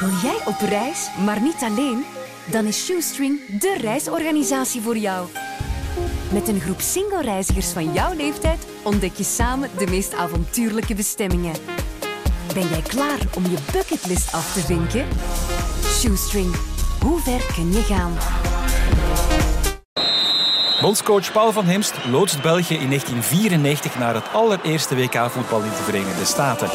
Wil jij op reis, maar niet alleen? Dan is Shoestring de reisorganisatie voor jou. Met een groep single-reizigers van jouw leeftijd ontdek je samen de meest avontuurlijke bestemmingen. Ben jij klaar om je bucketlist af te vinken? Shoestring, hoe ver kun je gaan? Bondscoach Paul van Himst loodst België in 1994 naar het allereerste WK-voetbal in de Verenigde Staten.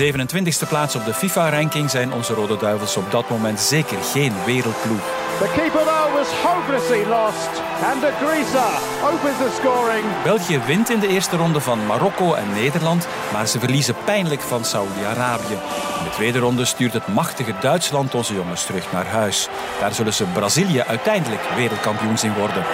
27e plaats op de FIFA-ranking zijn onze Rode Duivels op dat moment zeker geen wereldploeg. The keeper though was hopelessly lost and de Grisa opens the scoring. België wint in de eerste ronde van Marokko en Nederland, maar ze verliezen pijnlijk van Saoedi-Arabië. In de tweede ronde stuurt het machtige Duitsland onze jongens terug naar huis. Daar zullen ze Brazilië uiteindelijk wereldkampioen zien worden.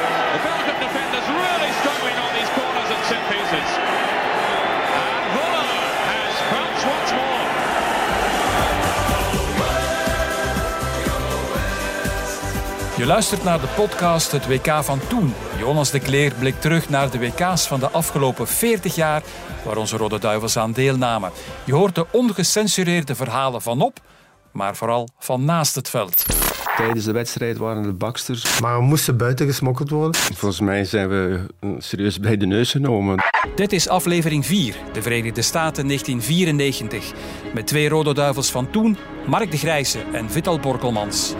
Je luistert naar de podcast Het WK van toen. Jonas de Kleer blikt terug naar de WK's van de afgelopen 40 jaar waar onze Rode Duivels aan deelnamen. Je hoort de ongecensureerde verhalen van op, maar vooral van naast het veld. Tijdens de wedstrijd waren de baksters. Maar we moesten buiten gesmokkeld worden. Volgens mij zijn we eh, serieus bij de neus genomen. Dit is aflevering 4, de Verenigde Staten 1994. Met twee Rode Duivels van toen, Mark de Grijze en Vital Borkelmans.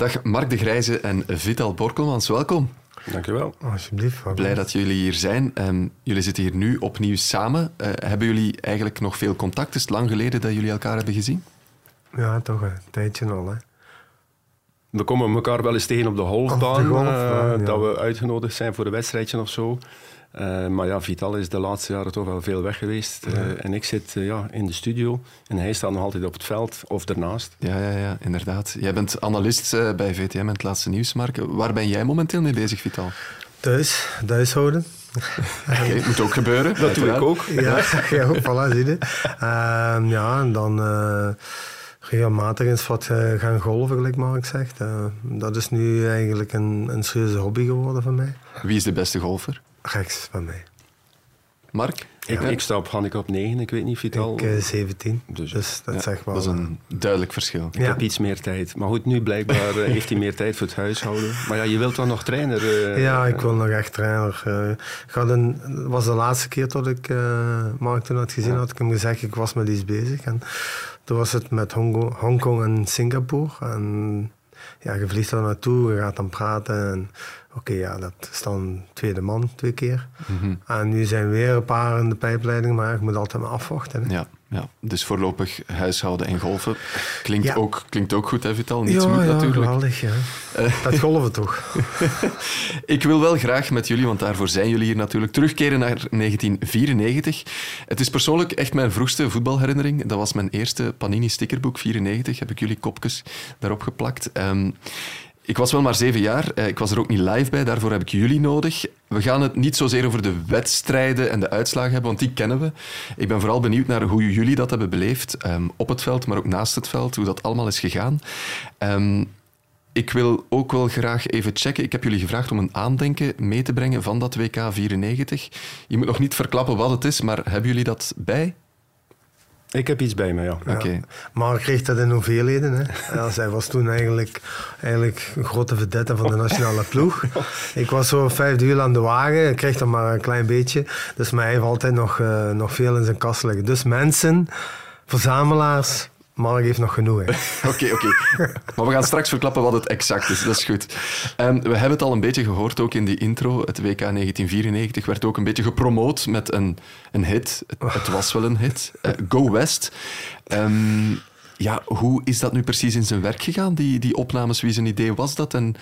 Dag Mark de Grijze en Vital Borkelmans, welkom. Dankjewel. Alsjeblieft. Blij dat jullie hier zijn. Ehm, jullie zitten hier nu opnieuw samen. Eh, hebben jullie eigenlijk nog veel contact? Is het lang geleden dat jullie elkaar hebben gezien? Ja, toch een tijdje al. Hè. We komen elkaar wel eens tegen op de Op golfbaan. de golfbaan, eh, ja. Dat we uitgenodigd zijn voor een wedstrijdje of zo. Eh, maar ja, Vital is de laatste jaren toch wel veel weg geweest. Eh, en ik zit eh, ja, in de studio. En hij staat nog altijd op het veld of ernaast. Ja, ja, ja, inderdaad. Jij bent analist eh, bij VTM en het laatste nieuws, Mark. Waar ben jij momenteel mee bezig, Vital? Thuis, thuishouden. Oké, het moet ook gebeuren. Dat doe ik ook. Ja, ja ook, voilà, zie je. Ehm, ja, en dan eh, regelmatig eens wat gaan golven, gelijk Mark zegt. Dat is nu eigenlijk een, een serieuze hobby geworden van mij. Wie is de beste golfer? Rechts van mij. Mark? Ik, ik sta op handicap 9, ik weet niet, Vital. Ik eh, 17, Dus, dus, dat ja, zegt wel. Dat is een duidelijk verschil. Ik Ja. heb iets meer tijd. Maar goed, nu blijkbaar eh, heeft hij meer tijd voor het huishouden. Maar ja, je wilt dan nog trainer. eh, Ja, ik wil nog echt trainer. Ik het was de laatste keer dat ik eh Mark toen had gezien, had ik hem gezegd, ik was met iets bezig. En toen was het met Hongkong, Hongkong en Singapore. En ja, je vliegt daar naartoe, je gaat dan praten. En oké, ja, dat is dan tweede man, twee keer. Mhm. En nu zijn weer een paar in de pijpleiding, maar ik moet altijd maar afwachten. Hè. Ja, ja, dus voorlopig huishouden en golfen. Klinkt, Ja. ook, klinkt ook goed, hè, Vital? Niet ja, ja, natuurlijk. geweldig, ja. Dat golven toch. Ik wil wel graag met jullie, want daarvoor zijn jullie hier natuurlijk, terugkeren naar 1994. Het is persoonlijk echt mijn vroegste voetbalherinnering. Dat was mijn eerste Panini stickerboek, 94. Heb ik jullie kopjes daarop geplakt. Ehm, ik was wel maar zeven jaar. Eh, Ik was er ook niet live bij. Daarvoor heb ik jullie nodig. We gaan het niet zozeer over de wedstrijden en de uitslagen hebben, want die kennen we. Ik ben vooral benieuwd naar hoe jullie dat hebben beleefd. ehm, op het veld, maar ook naast het veld. Hoe dat allemaal is gegaan. Ehm, ik wil ook wel graag even checken. Ik heb jullie gevraagd om een aandenken mee te brengen van dat WK 94. Je moet nog niet verklappen wat het is, maar hebben jullie dat bij? Ik heb iets bij me, ja. Ja. Oké. Maar ik kreeg dat in hoeveelheden. Hè. Ja, zij was toen eigenlijk, eigenlijk een grote vedette van de nationale ploeg. Ik was zo vijf uur aan de wagen. Ik kreeg dan maar een klein beetje. Dus mij heeft altijd nog, eh, nog veel in zijn kast liggen. Dus mensen, verzamelaars, Mark heeft nog genoeg. Oké, oké. Maar we gaan straks verklappen wat het exact is. Dat is goed. Ehm, we hebben het al een beetje gehoord, ook in die intro. Het WK 1994 werd ook een beetje gepromoot met een, een hit. Het, het was wel een hit. Eh, Go West. Ehm, ja, hoe is dat nu precies in zijn werk gegaan, die, die opnames? Wie zijn idee was dat? En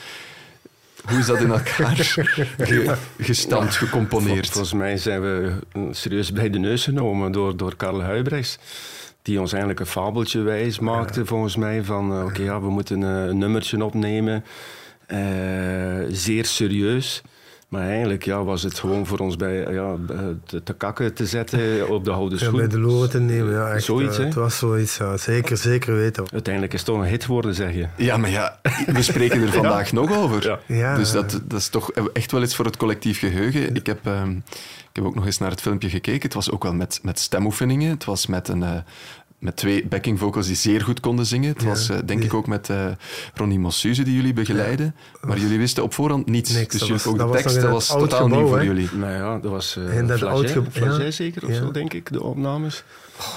hoe is dat in elkaar ge- gestampt, Vol- gecomponeerd? Volgens mij zijn we serieus bij de neus genomen door, door Karel Huibrechts. Die ons eigenlijk een fabeltje wijs maakte, volgens mij. Van eh, oké, ja, we moeten eh, een nummertje opnemen. Eh, zeer serieus. Maar eigenlijk ja, was het gewoon voor ons bij ja, te, te kakken te zetten op de houden Ja, schoen. bij de loren te nemen, ja. Echt, Zoiets, hè? Het was zoiets, ja. Zeker, zeker weten. Uiteindelijk is het toch een hit geworden, zeg je. Ja, maar ja, we spreken er vandaag nog over. Ja. Ja. Dus dat, dat is toch echt wel iets voor het collectief geheugen. Ik heb, ehm, ik heb ook nog eens naar het filmpje gekeken. Het was ook wel met, met stemoefeningen. Het was met, een, eh, met twee backing vocals die zeer goed konden zingen. Het Ja, was eh, denk die- ik ook met eh Ronnie Mossuze die jullie begeleiden. Maar jullie wisten op voorhand niets. Niks, dus jullie was- ook de was tekst, dat was totaal nieuw voor jullie. Nou ja, dat was uh, In dat Flagey, zeker of Ja. zo, denk ik, de opnames.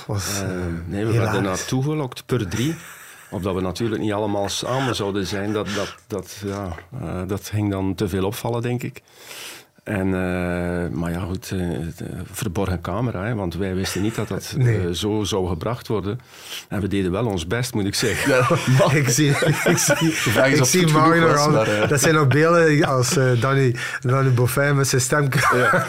was, Eh, eh, nee, we werden naartoe gelokt per drie. Omdat we natuurlijk niet allemaal samen zouden zijn. Dat, dat, dat, ja, eh, dat ging dan te veel opvallen, denk ik. En, eh, maar ja, goed, eh, de verborgen camera, hè, want wij wisten niet dat dat Nee. eh, zo zou gebracht worden. En we deden wel ons best, moet ik zeggen. Ja, ik zie, ik zie, ik zie Mario genoeg nog was, al- maar, eh. Dat zijn nog beelden als eh, Danny, Danny Boffin met zijn stem. Ja.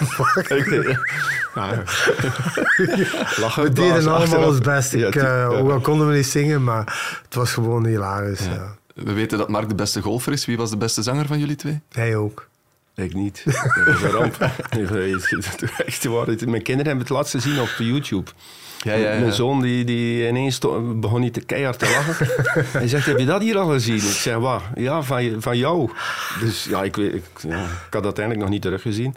Lachen We deden allemaal ons best. Ja, Ik, eh, ja. Ook al konden we niet zingen, maar het was gewoon hilarisch. Ja. We weten dat Mark de beste golfer is. Wie was de beste zanger van jullie twee? Hij ook. Ik niet. Dat is een ramp. Echt waar. Mijn kinderen hebben het laatst gezien op YouTube. Ja, ja, ja. Mijn zoon die, die ineens begon niet te keihard te lachen. Hij zegt, heb je dat hier al gezien? Ik zeg, wat? Ja, van, je- van jou. Dus ja, ik, ik, ja, ik had dat uiteindelijk nog niet teruggezien.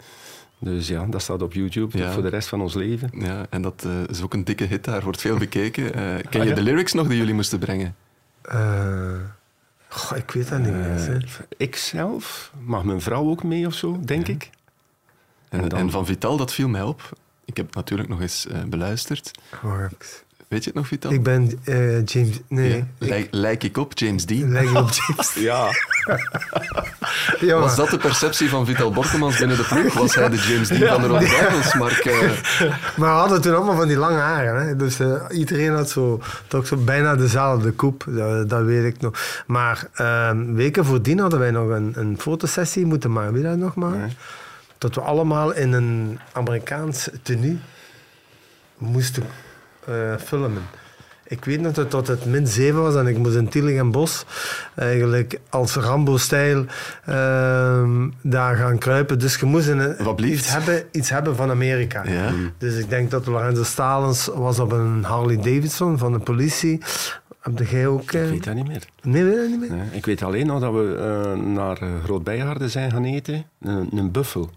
Dus ja, dat staat op YouTube Ja. voor de rest van ons leven. Ja, en dat eh, is ook een dikke hit daar, wordt veel bekeken. Eh, ken Ah, je ja? de lyrics nog die jullie moesten brengen? Eh, goh, ik weet dat niet meer. Eh, ik zelf, mag mijn vrouw ook mee of zo, denk ik. En, En van Vital, dat viel mij op. Ik heb het natuurlijk nog eens eh, beluisterd. Weet je het nog, Vital? Ik ben eh, James... Nee. Ja. ik Lijk, ik op, James Dean? lijk op James. Ja, Ja, Was maar- dat de perceptie van Vital Bortemans binnen de ploeg? Was hij de James Dean van de Rode Duivels? Mark, eh, Maar we hadden toen allemaal van die lange haren. Hè? Dus eh, iedereen had zo, toch zo bijna dezelfde koep. Dat, dat weet ik nog. Maar ehm, weken voordien hadden wij nog een, een fotosessie moeten maken. Weet je dat nog maar? Dat we allemaal in een Amerikaans tenue moesten eh, filmen. Ik weet nog dat dat het min 7 was en ik moest in Tielig en Bos eigenlijk als Rambo-stijl ehm, daar gaan kruipen. Dus je moest een, iets, hebben, iets hebben van Amerika. Ja. Dus ik denk dat Lorenzo Stalens was op een Harley Davidson van de politie. Heb jij ook... eh, ik weet dat niet meer. Nee, weet dat niet meer? Nee, ik weet alleen nog dat we eh, naar uh, Groot Bijaarden zijn gaan eten. Een, een buffel.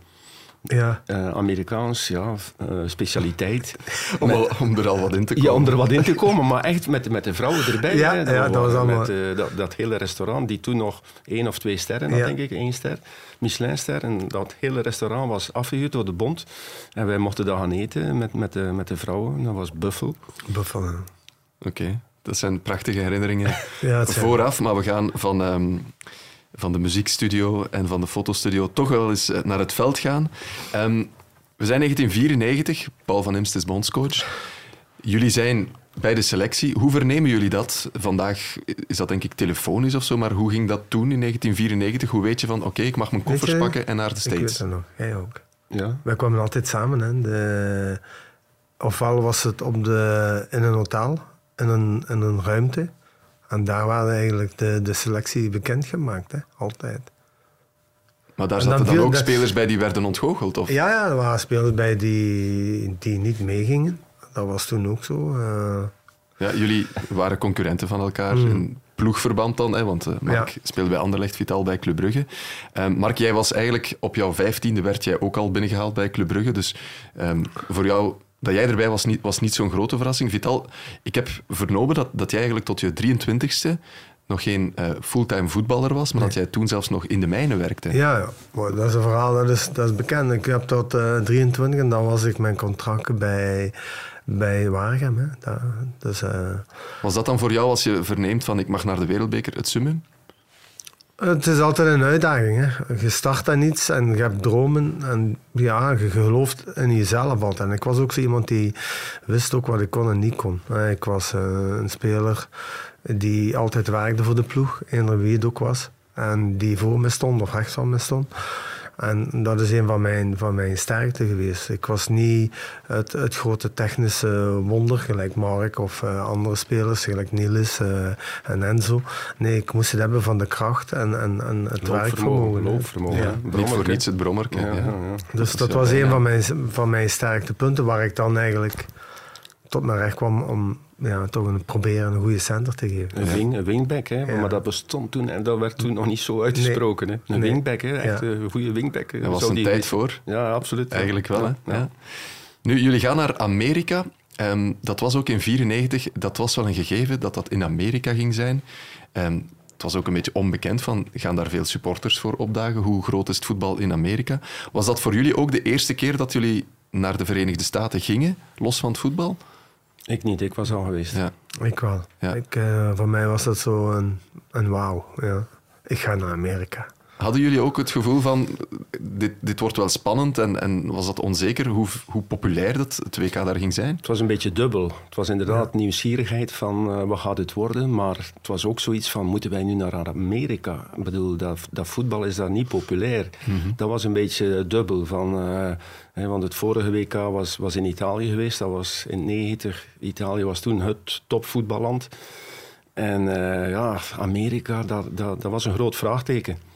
Ja. Eh, Amerikaans, ja, eh, specialiteit. om, al- om er al wat in te komen. Ja, om er wat in te komen, maar echt met, met de vrouwen erbij. Ja, hè. ja, dat was allemaal- Met, eh, dat, dat hele restaurant, die toen nog één of twee sterren had, Ja. denk ik, één ster, Michelinster. En dat hele restaurant was afgehuurd door de bond. En wij mochten daar gaan eten met, met, de, met de vrouwen. Dat was buffel. Buffalo. Oké, dat zijn prachtige herinneringen Ja, vooraf. Maar we gaan van, ehm, van de muziekstudio en van de fotostudio toch wel eens eh, naar het veld gaan. Ehm, we zijn 1994, Paul van Imst is bondscoach. Jullie zijn bij de selectie. Hoe vernemen jullie dat? Vandaag is dat denk ik telefonisch of zo, maar hoe ging dat toen in 1994? Hoe weet je van, oké, ik mag mijn koffers je, pakken en naar de Ik weet States? dat nog. Jij ook. Ja. Wij kwamen altijd samen. Hè. De, ofwel was het op de, in een hotel, in een, in een ruimte. En daar waren eigenlijk de, de selectie bekendgemaakt. Hè. Altijd. Maar daar En zaten dan ook dat- spelers bij die werden ontgoocheld? Of? Ja, ja, er waren spelers bij die, die niet meegingen. Dat was toen ook zo. eh. Ja, jullie waren concurrenten van elkaar Mm. in ploegverband dan, hè, want eh, Mark Ja. speelde bij Anderlecht, Vital bij Club Brugge. Ehm, Mark, jij was eigenlijk op jouw vijftiende werd jij ook al binnengehaald bij Club Brugge, dus ehm, voor jou dat jij erbij was niet, was niet zo'n grote verrassing. Vital, ik heb vernomen dat, dat jij eigenlijk tot je 23ste nog geen eh, fulltime voetballer was, maar dat jij toen zelfs nog in de mijnen werkte. Ja, ja. Maar dat is een verhaal, dat is, dat is bekend. Ik heb tot eh 23 en dan was ik mijn contract bij, bij Waregem. Hè. Dat, dus, eh, Was dat dan voor jou als je verneemt van ik mag naar de wereldbeker het summum? Het is altijd een uitdaging. Hè. Je start aan iets en je hebt dromen en ja, je gelooft in jezelf altijd. En ik was ook zo iemand die wist ook wat ik kon en niet kon. Ik was eh, een speler die altijd werkte voor de ploeg, eender wie het ook was. En die voor me stond of rechts van me stond. En dat is een van mijn, van mijn sterkte geweest. Ik was niet het, het grote technische wonder, gelijk Mark of eh, andere spelers, gelijk Niels eh, en Enzo. Nee, ik moest het hebben van de kracht en, en, en het werkvermogen. Loopvermogen. Ja. Niet voor niets het brommerke. Ja, Ja, ja, ja. Dus dat was een ja. van mijn, van mijn sterkte punten waar ik dan eigenlijk tot mijn recht kwam om ja, toch een, proberen een goede center te geven. Een, wing, een wingback, hè? Ja. maar dat bestond toen en dat werd toen nog niet zo uitgesproken. Hè? Een Nee. wingback, hè? echt Ja. een goede wingback. Daar was een die- tijd voor. Ja, absoluut. Eigenlijk wel, hè? Ja. Nu, jullie gaan naar Amerika. Ehm, dat was ook in 94. Dat was wel een gegeven dat dat in Amerika ging zijn. Ehm, het was ook een beetje onbekend van, gaan daar veel supporters voor opdagen? Hoe groot is het voetbal in Amerika? Was dat voor jullie ook de eerste keer dat jullie naar de Verenigde Staten gingen, los van het voetbal? Ik niet, ik was al geweest. Ja. Ik wel. Ja. Ik, eh, voor mij was dat zo een, een wauw. Ja. Ik ga naar Amerika. Hadden jullie ook het gevoel van, dit, dit wordt wel spannend en, en was dat onzeker hoe, hoe populair dat het WK daar ging zijn? Het was een beetje dubbel. Het was inderdaad nieuwsgierigheid van eh, wat gaat het worden, maar het was ook zoiets van moeten wij nu naar Amerika? Ik bedoel, dat, dat voetbal is daar niet populair. Dat was een beetje dubbel van, eh, hè, want het vorige WK was, was in Italië geweest, dat was in 90. Italië was toen het topvoetballand. En eh, ja, Amerika, dat, dat, dat was een groot vraagteken.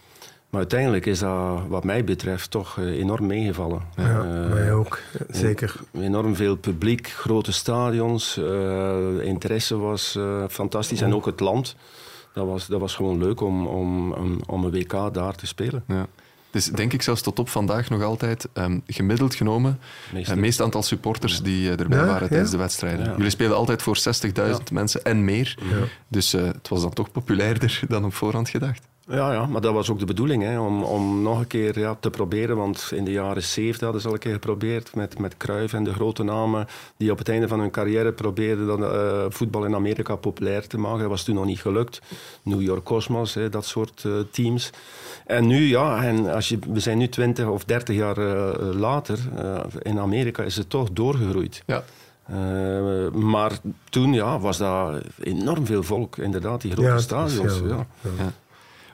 Maar uiteindelijk is dat, wat mij betreft, toch eh, enorm meegevallen. Ja, Eh, mij ook. Zeker. Enorm veel publiek, grote stadions. eh, interesse was fantastisch. En ook het land. Dat was, dat was gewoon leuk om, om, om, om een WK daar te spelen. Ja. Dus denk ik zelfs tot op vandaag nog altijd ehm, gemiddeld genomen Meest- het meest aantal supporters die erbij Ja, waren ja. tijdens de wedstrijden. Ja. Jullie spelen altijd voor 60.000 mensen en meer. Dus eh, het was dan toch populairder dan op voorhand gedacht. Ja, ja, maar dat was ook de bedoeling, hè, om, om nog een keer ja, te proberen. Want in de jaren 70 hadden ze al een keer geprobeerd met, met Cruyff en de grote namen die op het einde van hun carrière probeerden dan, eh, voetbal in Amerika populair te maken. Dat was toen nog niet gelukt. New York Cosmos, hè, dat soort eh, teams. En nu, ja, en als je, we zijn nu 20 of 30 jaar eh, later. eh, in Amerika is het toch doorgegroeid. Ja. Eh, maar toen ja, was dat enorm veel volk, inderdaad, die grote Ja, stadions. heel- ja.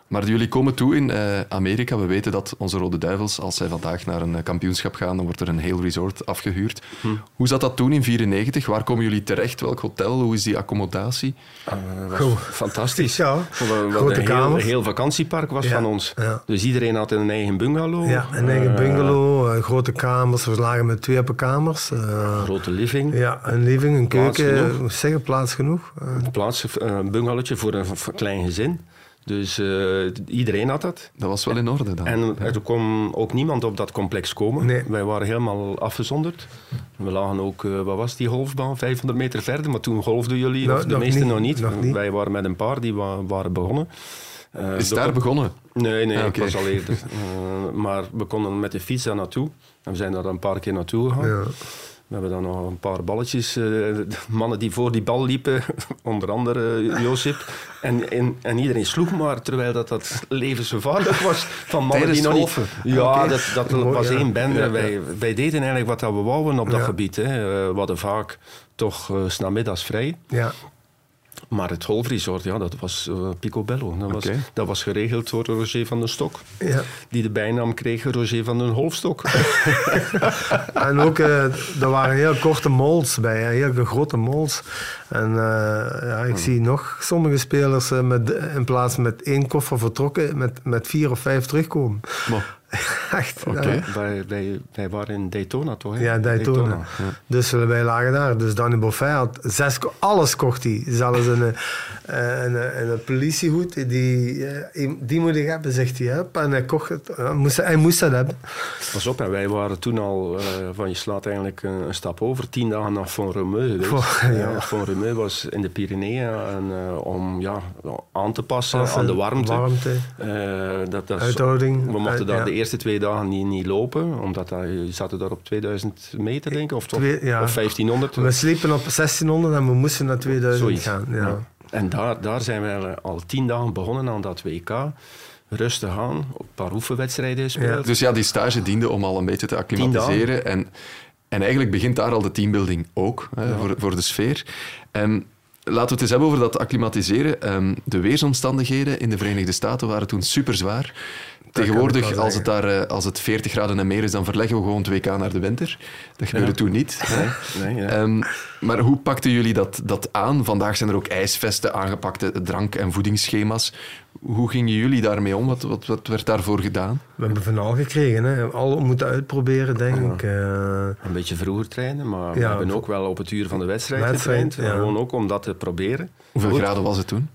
Maar jullie komen toe in eh, Amerika. We weten dat onze Rode Duivels, als zij vandaag naar een eh, kampioenschap gaan, dan wordt er een heel resort afgehuurd. Hoe zat dat toen in 94? Waar komen jullie terecht? Welk hotel? Hoe is die accommodatie? Eh, Goed. fantastisch. Ja. We- Grote een heel, heel vakantiepark was Ja, van ons. ja. Dus iedereen had een eigen bungalow. Ja, een eigen bungalow, grote kamers. We lagen met twee kamers. eh, grote living. ja, een living, een Plaats keuken. genoeg. Hoe Zeggen, plaats genoeg. Een plaats, een bungalowtje voor een klein gezin. Dus eh, iedereen had dat. Dat was wel in orde dan. En er kon ook niemand op dat complex komen. Nee. Wij waren helemaal afgezonderd. We lagen ook, eh, wat was die golfbaan, 500 meter verder. Maar toen golfden jullie, Nou, of de nog meesten niet, nog niet. nog niet. Wij waren met een paar die wa- waren begonnen. Eh, is daar begonnen? Nee, nee, Ah, ik was al eerder. Maar we konden met de fiets daar naartoe. En we zijn daar een paar keer naartoe gegaan. ja. We hebben dan nog een paar balletjes. eh, mannen die voor die bal liepen, onder andere eh, Josip. En, en, en iedereen sloeg maar, terwijl dat, dat levensgevaarlijk was. Van mannen Tijdens die nog niet... Ja, dat, dat Mooi, was ja. één bende. Ja. Wij, wij deden eigenlijk wat dat we wouden op dat Ja. gebied. Hè. Eh, we hadden vaak toch uh, vrij. ja. Maar het golfresort, ja, dat was eh, picobello. Dat, was, dat was geregeld door Roger van den Stok. ja. Die de bijnaam kreeg Roger van den Holfstok. En ook, eh, er waren heel korte molds bij, heel grote molds. En eh, ja, ik zie nog sommige spelers met, in plaats met één koffer vertrokken, met, met vier of vijf terugkomen. Maar, Echt. Wij, wij, wij waren in Daytona, toch? hè? Ja, Daytona. Dus eh, wij lagen daar. Dus Danny Boffin had zes, alles kocht hij. Zelfs een, eh, een, een, een politiehoed, die, eh, die moet ik hebben, zegt hij. Hè? En hij kocht het. Hij moest, hij moest dat hebben. Pas op, en wij waren toen al, eh, van je slaat eigenlijk een, een stap over, tien dagen naar Font-Romeu geweest. Goh, ja. ja. Font-Romeu was in de Pyreneeën en, eh, om ja, aan te passen Passen, aan de warmte. warmte. Eh, dat, dat Uithouding. We mochten daar ja. de eerste twee dagen niet, niet lopen, omdat dat, je zaten daar op 2000 meter, denk ik, of, toch, Twee- ja. of 1500. We sliepen op 1600 en we moesten naar 2000 Zoiets. gaan. Ja. Ja. En daar, daar zijn we al tien dagen begonnen aan dat WK. Rustig aan, een paar oefenwedstrijden gespeeld. dus ja, die stage diende om al een beetje te acclimatiseren. En, en eigenlijk begint daar al de teambuilding ook, hè, voor, voor de sfeer. En laten we het eens hebben over dat acclimatiseren. Ehm, de weersomstandigheden in de Verenigde Staten waren toen super zwaar. Tegenwoordig, als het, daar, eh, als het 40 graden en meer is, dan verleggen we gewoon het WK naar de winter. Dat gebeurde toen niet. hè. Nee, ja. Ehm, maar hoe pakten jullie dat, dat aan? Vandaag zijn er ook ijsvesten, aangepakte drank- en voedingsschema's. Hoe gingen jullie daarmee om? Wat, wat, wat werd daarvoor gedaan? We hebben van al gekregen. Hè. Al moeten uitproberen, denk ik. Eh, Een beetje vroeger trainen, maar we hebben ook wel op het uur van de wedstrijd, Wedstrijd, getraind. ja. Gewoon ook om dat te proberen. Hoeveel Goed. graden was het toen?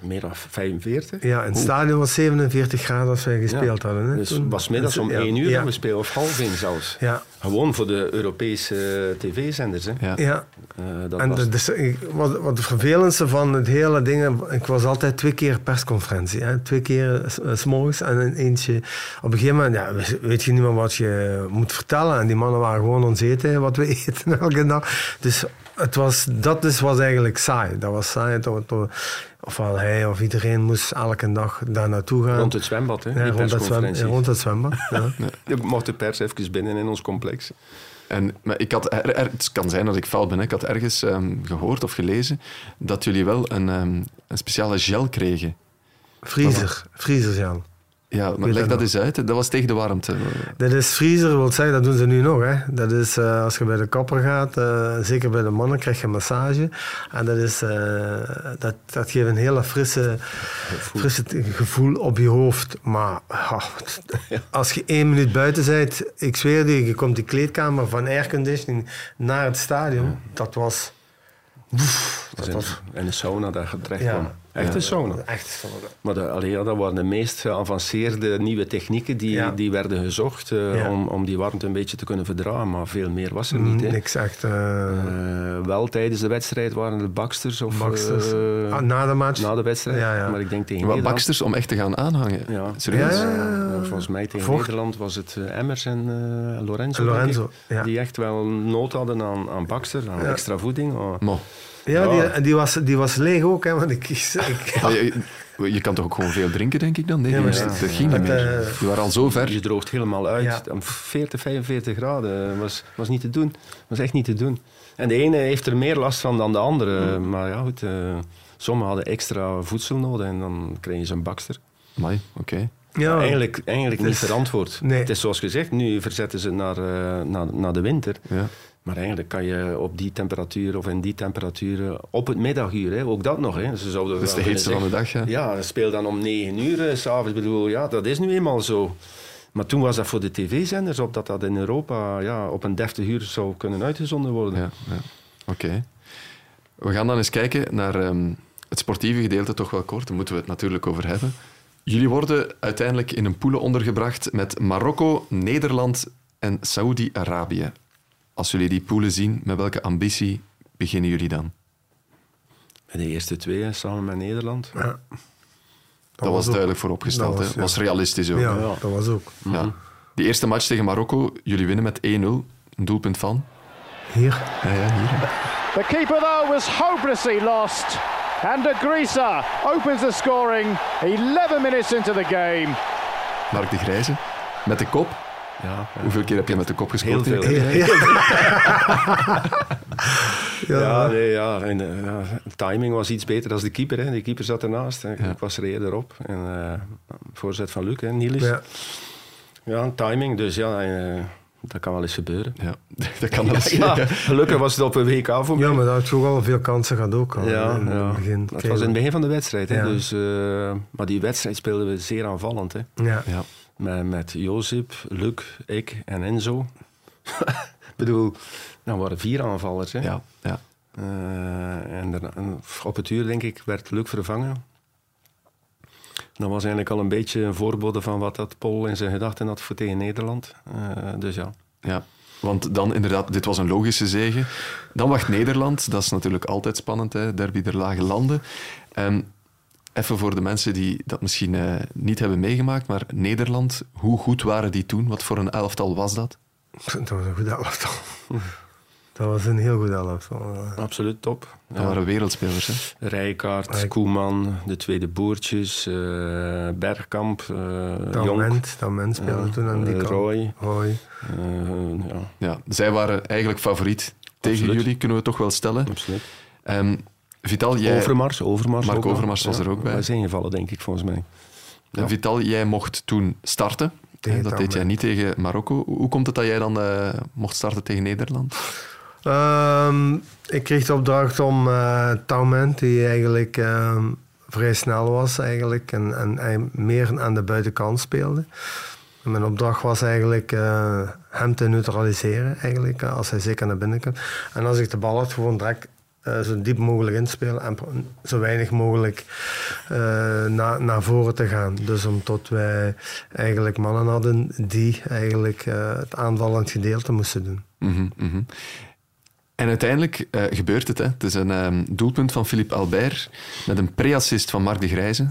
Meer dan 45. ja, in het stadion was 47 graden als wij gespeeld hadden. Hè, Dus toen. het was middags om Ja, 1 uur we spelen, of half 1 zelfs. Ja, Gewoon voor de Europese tv-zenders. hè. Ja. ja. Eh, dat En was... de, dus, wat, wat het vervelendste van het hele ding, ik was altijd twee keer persconferentie. Hè? Twee keer s- eh, en een eentje. Op een gegeven moment ja, we- weet je niet meer wat je moet vertellen. En die mannen waren gewoon ons eten, wat we eten elke dag. Dus het was, dat dus was eigenlijk saai. Dat was saai. Ofwel hij of iedereen moest elke dag daar naartoe gaan. Rond het zwembad, hè, Ja, rond, het zwem, persconferentie. ja, rond het zwembad. Ja. Je mocht de pers even binnen in ons complex. En, maar ik had het kan zijn dat ik fout ben. Ik had ergens ehm, gehoord of gelezen dat jullie wel een, ehm, een speciale gel kregen. Vriezer, vriezersjan. Ja, maar leg dat nog. eens uit. Dat was tegen de warmte. Dat is vriezer, wil zeggen, dat doen ze nu nog. Hè. Dat is eh, als je bij de kapper gaat, eh, zeker bij de mannen, krijg je een massage. En dat, is, eh, dat, dat geeft een hele frisse, frisse t- gevoel op je hoofd. Maar als je één minuut buiten bent, ik zweer je, je komt die kleedkamer van airconditioning naar het stadion. Dat was... Dat in, was in de sauna daar terecht Ja. kwam. Echt een sauna. echt sauna. Maar de, allee, ja, dat waren de meest geavanceerde nieuwe technieken die, Ja. die werden gezocht eh, Ja. om, om die warmte een beetje te kunnen verdragen. Maar veel meer was er niet. Hè. Niks echt... eh, Eh, wel tijdens de wedstrijd waren de baksters of Baxters. eh, Ah, na de match? na de wedstrijd. Ja, ja. Maar ik denk tegen baksters om echt te gaan aanhangen. Ja. Serieus? Ja, volgens mij tegen Vocht. Nederland was het eh, Emmers en eh, Lorenzo, denk Lorenzo, ik, ja. die echt wel nood hadden aan, aan bakster, aan Ja. extra voeding. Oh, Maar, Ja, Ja. Die, die, was, die was leeg ook, hè, want ik... je, je kan toch ook gewoon veel drinken, denk ik dan? Nee, Ja, maar dat, ging niet meer. eh, Die waren al zo ver. Je droogt helemaal uit. Ja. Om 40, 45 graden was, was niet te doen. was echt niet te doen. En de ene heeft er meer last van dan de andere. Maar ja, goed. eh, sommigen hadden extra voedsel nodig en dan kreeg je zo'n bakster. Amai, oké. Ja, Eigenlijk, eigenlijk niet verantwoord. Nee. Het is zoals gezegd, nu verzetten ze naar, eh, naar, naar de winter. Ja. Maar eigenlijk kan je op die temperatuur of in die temperaturen op het middaguur, hè, ook dat nog. Hè. Ze zouden Dat is de heetste van de dag, ja. Ja, speel dan om negen uur eh, s'avonds. bedoel, ja, dat is nu eenmaal zo. Maar toen was dat voor de tv-zenders, opdat dat in Europa ja, op een deftig uur zou kunnen uitgezonden worden. Ja, ja. Oké. We gaan dan eens kijken naar ehm, het sportieve gedeelte, toch wel kort. Daar moeten we het natuurlijk over hebben. Jullie worden uiteindelijk in een poelen ondergebracht met Marokko, Nederland en Saoedi-Arabië. Als jullie die poelen zien, met welke ambitie beginnen jullie dan? De eerste twee, samen met Nederland. Ja. Dat, was, ook- duidelijk vooropgesteld. dat was, realistisch ook. Ja, Ja. dat was ook. Ja. Die eerste match tegen Marokko, jullie winnen met 1-0. Een doelpunt van? Hier. Ja, ja, hier. The keeper, though, was hopelessly lost. And de Grisa opens the scoring 11 minutes into the game. Mark de Grijze. Met de kop. Ja, Hoeveel keer heb je met de kop gescoord? Heel veel. Ja, ja. Ja, nee, ja, en, eh, ja, timing was iets beter dan de keeper. Hè. De keeper zat ernaast. Hè. Ik was er eerder op. En, eh, voorzet van Luc, hè, Niels. Ja. Ja, timing. Dus ja, eh, dat kan wel eens gebeuren. Ja, dat kan wel eens. Ja, gelukkig was het op een WK voor mij. Ja, maar dat had toch wel veel kansen gehad ook al. Ja, in ja. het begin. dat was in het begin van de wedstrijd. Hè. Dus, eh, maar die wedstrijd speelden we zeer aanvallend. Hè. Ja. Ja. Met, met Jozip, Luc, ik en Enzo. ik bedoel, dat waren vier aanvallers. Hè. Ja, ja. Eh, en daarna- en op het uur, denk ik, werd Luc vervangen. Dat was eigenlijk al een beetje een voorbode van wat dat Paul in zijn gedachten had voor tegen Nederland. Eh, dus ja. Ja, want dan inderdaad, dit was een logische zege. Dan wacht Nederland, dat is natuurlijk altijd spannend, hè? derby der lage landen. Ehm, even voor de mensen die dat misschien eh, niet hebben meegemaakt, maar Nederland, hoe goed waren die toen? Wat voor een elftal was dat? Dat was een goed elftal. Dat was een heel goed elftal. Absoluut top. Dat waren wereldspelers. Hè? Rijkaard, Rijk- Koeman, de tweede Boertjes, eh, Bergkamp, eh Jonk, Dament, Dament speelde Ja, toen aan die eh, kant. Roy. Roy. eh, ja, Ja, zij waren eigenlijk favoriet tegen Absoluut. jullie, kunnen we toch wel stellen. absoluut. Ehm, Vital, jij... Overmars, Overmars. Mark. Overmars was er ook bij. Hij is ingevallen, denk ik, volgens mij. Vital, jij mocht toen starten. Tegen Eh, dat deed jij niet tegen Marokko. Hoe komt het dat jij dan eh, mocht starten tegen Nederland? Ehm, ik kreeg de opdracht om eh Taument, die eigenlijk ehm, vrij snel was eigenlijk, en, en meer aan de buitenkant speelde. Mijn opdracht was eigenlijk eh, hem te neutraliseren, eigenlijk, eh, als hij zeker naar binnen kan. En als ik de bal had, gewoon direct eh, zo diep mogelijk inspelen en zo weinig mogelijk eh, naar, naar voren te gaan. Dus omdat wij eigenlijk mannen hadden die eigenlijk het aanvallend gedeelte moesten doen. Mhm, mhm. En uiteindelijk eh, gebeurt het. Hè. Het is een ehm, doelpunt van Philippe Albert met een pre-assist van Mark de Grijze.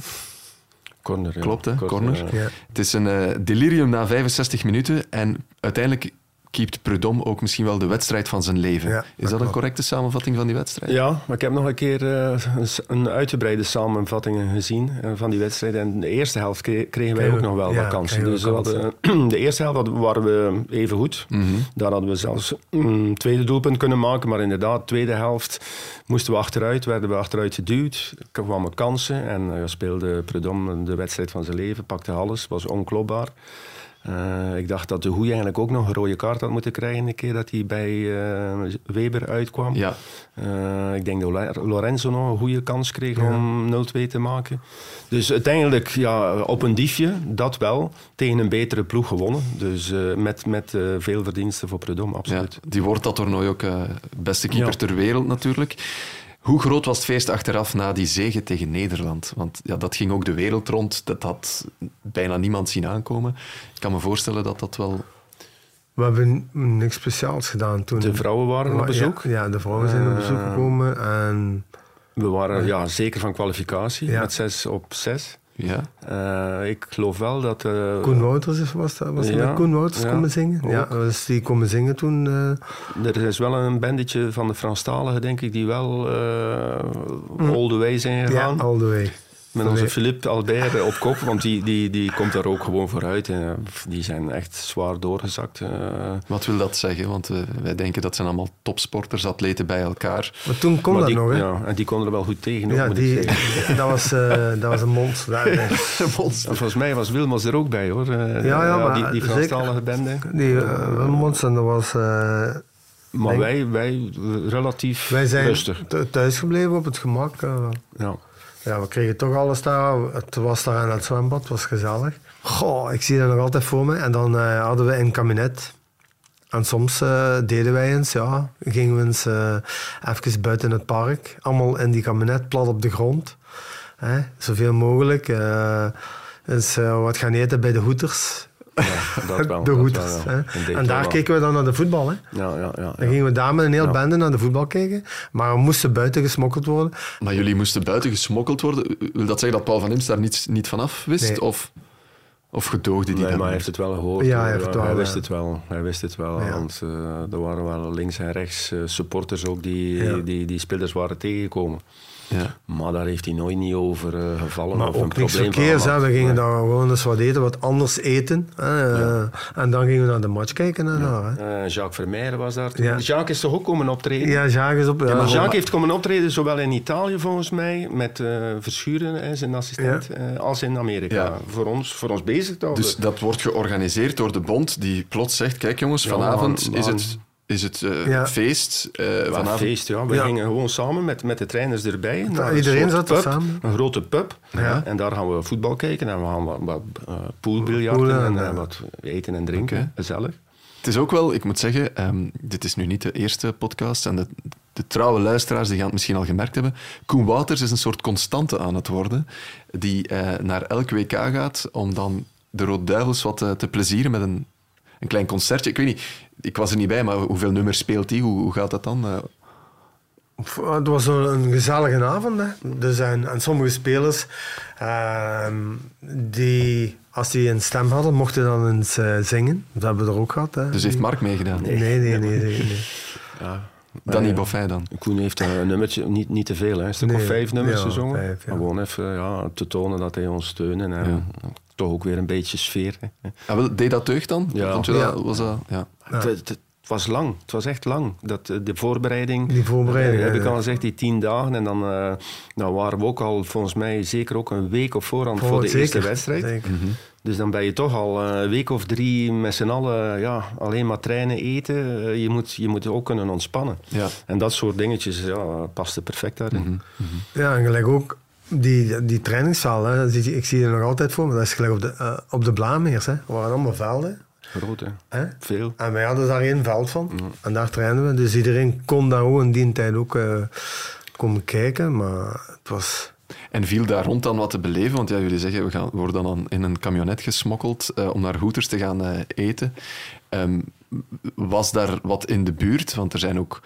Corner, ja. Klopt, hè? Corner, Corner. ja. Het is een eh, delirium na 65 minuten en uiteindelijk keept Prudhomme ook misschien wel de wedstrijd van zijn leven. Ja, is dat dat een correcte samenvatting van die wedstrijd? Ja, maar ik heb nog een keer eh, een uitgebreide samenvatting gezien eh, van die wedstrijd. En in de eerste helft kre- kregen wij ook nog wel ja, wat kansen. Dus we hadden, de eerste helft waren we even goed. Mhm. Daar hadden we zelfs een tweede doelpunt kunnen maken. Maar inderdaad, de tweede helft moesten we achteruit, werden we achteruit geduwd. Er kwamen kansen en eh, speelde Prudhomme de wedstrijd van zijn leven, pakte alles, was onklopbaar. Eh, ik dacht dat de Hoei eigenlijk ook nog een rode kaart had moeten krijgen een keer dat hij bij eh, Weber uitkwam. Ja. Eh, ik denk dat Lo- Lorenzo nog een goede kans kreeg om 0-2 te maken. Dus uiteindelijk ja, op een diefje, dat wel, tegen een betere ploeg gewonnen. Dus met, met veel verdiensten voor Ja, absoluut. die wordt dat toernooi ook beste keeper Ja. ter wereld natuurlijk. Hoe groot was het feest achteraf na die zege tegen Nederland? Want ja, dat ging ook de wereld rond. Dat had bijna niemand zien aankomen. Ik kan me voorstellen dat dat wel... We hebben niks speciaals gedaan toen. De vrouwen waren op bezoek. Ja, ja, de vrouwen zijn op bezoek Eh, gekomen. En We waren ja, zeker van kwalificatie, Ja. met 6 op 6. Ja, ik geloof wel dat... eh, Koen Wouters is- was dat, was Ja, Koen Wouters ja, komen zingen? Ja, dus die komen zingen toen. eh, Er is wel een bandetje van de Franstaligen, denk ik, die wel eh all the way zijn ja, gegaan. all the way. Met onze Nee. Philippe Albert op kop, want die, die, die komt daar ook gewoon vooruit. En, die zijn echt zwaar doorgezakt. eh. wat wil dat zeggen? Want eh, wij denken dat zijn allemaal topsporters, atleten bij elkaar. Maar toen kon maar dat die, nog, hè? ja, en die konden er wel goed tegen. Ja, die, zeggen. dat, was, eh, dat was een monster. Dat- En volgens mij was Wilmos er ook bij, hoor. Ja, ja, maar die, die. Franstalige bende. Die uh, en dat was... eh, Maar wij, wij relatief wij zijn rustig. th- thuis gebleven op het gemak. eh. Ja. Ja, we kregen toch alles daar. Het was daar aan het zwembad, het was gezellig. Goh, ik zie dat nog altijd voor me. En dan eh, hadden we een kabinet. En soms eh, deden wij eens, ja, gingen we eens eh, even buiten het park. Allemaal in die kabinet, plat op de grond. Hè, zoveel mogelijk. eens wat gaan eten bij de hoeders. Ja, dat wel. de dat hoeders. En daar wel. keken we dan naar de voetbal. Hè. Ja, ja, ja, Dan ja. gingen we daar met een heel Ja. bende naar de voetbal kijken. Maar we moesten buiten gesmokkeld worden. Maar jullie moesten buiten gesmokkeld worden. Wil dat zeggen dat Paul van Imst daar niet, niet vanaf wist? Nee. Of, of gedoogde die Nee, maar hij heeft het wel gehoord. Ja, hij heeft het wel, hij wist ja. het wel. Hij wist het wel. Ja. Want eh, er waren wel links en rechts eh, supporters ook die, Ja. die, die spelers waren tegengekomen. Ja. Maar daar heeft hij nooit niet over eh, gevallen. Maar of een ook niks probleem van verkeers. hè. We gingen Nee. daar gewoon eens wat eten, wat anders eten. hè. Eh, En dan gingen we naar de match kijken. En hè. Eh, Jacques Vermeijren was daar toen. Ja. Jacques is toch ook komen optreden? Ja, Jacques is op... ja, maar Jacques heeft komen optreden, zowel in Italië volgens mij, met eh Verschuren, hè, zijn assistent, eh, als in Amerika. Ja. Voor, ons, voor ons bezig te houden. Dus dat wordt georganiseerd door de bond die plots zegt, kijk jongens, Ja, vanavond is het, is het eh, Ja. feest. eh, Een vanavond. feest, ja. We Ja. gingen gewoon samen met, met de trainers erbij. naar een iedereen zat er samen. Een grote pub. Ja. En daar gaan we voetbal kijken en we gaan wat, wat uh, poolbiljarten Poelen en en, eh, eh, wat eten en drinken. Oké. Gezellig. Het is ook wel, ik moet zeggen, ehm, dit is nu niet de eerste podcast en de, de trouwe luisteraars die gaan het misschien al gemerkt hebben. Koen Wouters is een soort constante aan het worden, die eh, naar elk WK gaat om dan de Rode Duivels wat eh, te plezieren met een, een klein concertje. Ik weet niet, ik was er niet bij, maar hoeveel nummers speelt hij? Hoe, hoe gaat dat dan? Eh, Pff, Het was een, gezellige avond. Hè. Dus en, en sommige spelers, ehm, die, als die een stem hadden, mochten dan eens eh, zingen. Dat hebben we er ook gehad. Hè. dus heeft Mark meegedaan? Nee, nee, nee. nee, nee. Ja. Danny Ja. Boffin dan? Koen heeft een nummertje, niet, niet te veel, hè. een stuk of Nee, vijf nummers ja, gezongen. ja. Gewoon even ja, te tonen dat hij ons steunt en Ja. toch ook weer een beetje sfeer. Hè. Ah, wel, deed dat deugd dan? Ja. Vond je dat, Ja. was dat, ja. Het, het- het was lang. Het was echt lang. Dat, eh, de voorbereiding. Die voorbereiding, eh, heb ja, ik ja. al gezegd, die tien dagen. En dan, eh, dan waren we ook al, volgens mij, zeker ook een week op voorhand voor, de zeker, eerste wedstrijd. zeker. Dus dan ben je toch al eh, een week of drie met z'n allen ja, alleen maar trainen, eten. Eh, je, moet, je moet ook kunnen ontspannen. Ja. En dat soort dingetjes ja, paste perfect daarin. Ja, en gelijk ook die, die trainingszaal. Hè, dat zie je- ik zie het nog altijd voor me. Dat is gelijk op de, eh, op de Blameers. Hè. Er waren allemaal velden. Groot, hè? Hè? Veel. En wij hadden daar één veld van. En daar trainen we. Dus iedereen kon daar ook in die tijd ook eh, komen kijken. Maar het was... En viel daar rond dan wat te beleven? Want ja, jullie zeggen, we, gaan, worden dan in een camionet gesmokkeld eh, om naar Hoeters te gaan eh, eten. Ehm, was daar wat in de buurt? Want er zijn ook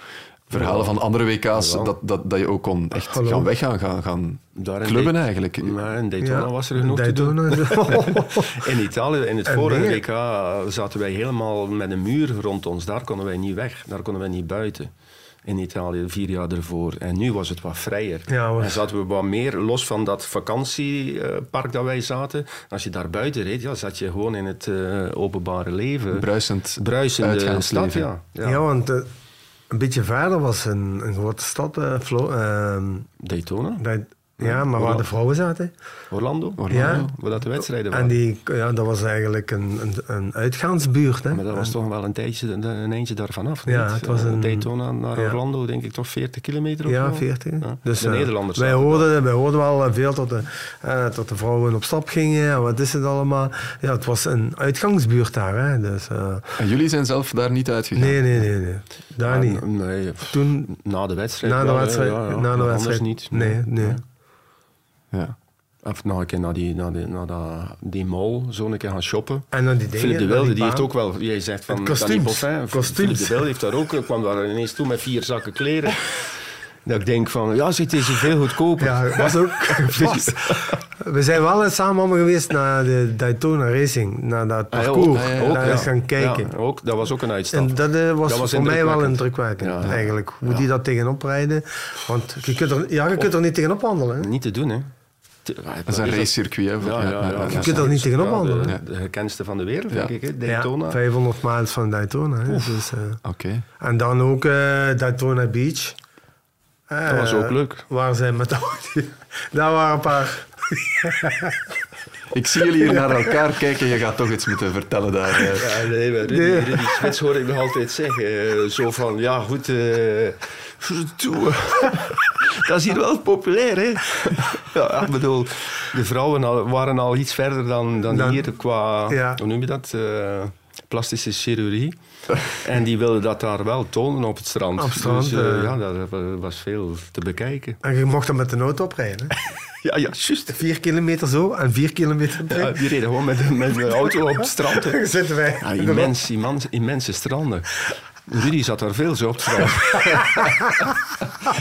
verhalen van andere WK's dat, dat, dat je ook kon echt Hallo. gaan weggaan, gaan, gaan Daar clubben eigenlijk. Maar in Daytona Ja, was er genoeg te doen. In Italië, in het En vorige. WK, zaten wij helemaal met een muur rond ons. Daar konden wij niet weg. Daar konden wij niet buiten. In Italië, vier jaar ervoor. En nu was het wat vrijer. Ja, was- En zaten we wat meer los van dat vakantiepark dat wij zaten. Als je daar buiten reed, ja, zat je gewoon in het eh, openbare leven. Bruisend Bruisende stad, ja. Ja, ja. want eh, een beetje verder was een, een grote stad. eh, Flo- ehm, Daytona, dat- ja, maar waar de vrouwen zaten. Orlando, Orlando. Ja. waar dat de wedstrijden En waren. die, ja, dat was eigenlijk een, een, een uitgaansbuurt. Hè. Maar dat was toch wel een tijdje, een eindje daarvan af. Ja, niet? het was Eh, een- Daytona naar ja. Orlando, denk ik toch 40 kilometer of Ja, zo? 40. Ja. Dus, de eh, Nederlanders. wij, hoorden, wij hoorden wel eh, veel tot de, eh, tot de vrouwen op stap gingen. En wat is het allemaal? Ja, het was een uitgangsbuurt daar. Hè. Dus, En jullie zijn zelf daar niet uitgegaan? nee, nee, nee, nee. Daar niet. Nee, Toen, na de wedstrijd. na de wedstrijd, ja, ja. na de wedstrijd niet. Nee, nee. Ja. Of nog een keer naar die, naar die, naar dat, die mall, zo een keer gaan shoppen. En dan die dingen. Philip de Wilde, die die heeft ook wel... Jij zegt van Danny kostuums. Boffin. Kostuums. Philip de Wilde heeft daar ook... kwam daar ineens toe met vier zakken kleren. dat ik denk van... Ja, zit deze veel goedkoper. Ja, was ook. was- we zijn wel eens samen allemaal geweest naar de Daytona Racing, naar dat Ah, ja, parcours. ook, ja, ja, Daar ja. eens gaan kijken. Ja, ook, dat was ook een uitstap. En dat eh, was, Dat was voor mij wel indrukwekkend. indrukwekkend, Ja. eigenlijk. Hoe die dat tegenop rijden. Want je kunt er, ja, je kunt er niet tegenop handelen. hè. Niet te doen, hè. Dat is een racecircuit. Ja, ja, ja. Je kunt er niet tegenop handelen. De, hè. de gekendste van de wereld, Ja. denk ik. Hè. Daytona. Ja, 500 miles van Daytona. Dus, eh, Oké. en dan ook eh, Daytona Beach. dat was Eh, ook leuk. Waar zij met de auto... Daar waren een paar... Ik zie jullie hier naar elkaar kijken. Je gaat toch iets moeten vertellen daar. eh. Ja, nee, maar Rudy, Nee. Rudy Spits hoor ik nog altijd zeggen. eh, zo van, ja goed, eh, toe, dat is hier wel populair, hè? Ja, ik bedoel, de vrouwen al- waren al iets verder dan, dan, Dan- hier qua, Ja. hoe noem je dat, Eh, plastische chirurgie. En die wilden dat daar wel tonen op het strand. Op het strand, Dus, eh, eh. ja, dat was veel te bekijken. En je mocht dan met de auto oprijden. Hè. Ja, ja, juist. Vier kilometer zo en vier kilometer terug. Ja, die reden gewoon met, met de auto op het strand. zitten wij. Ja, immens, immens, immense stranden. Rudy zat daar veel zo op strand.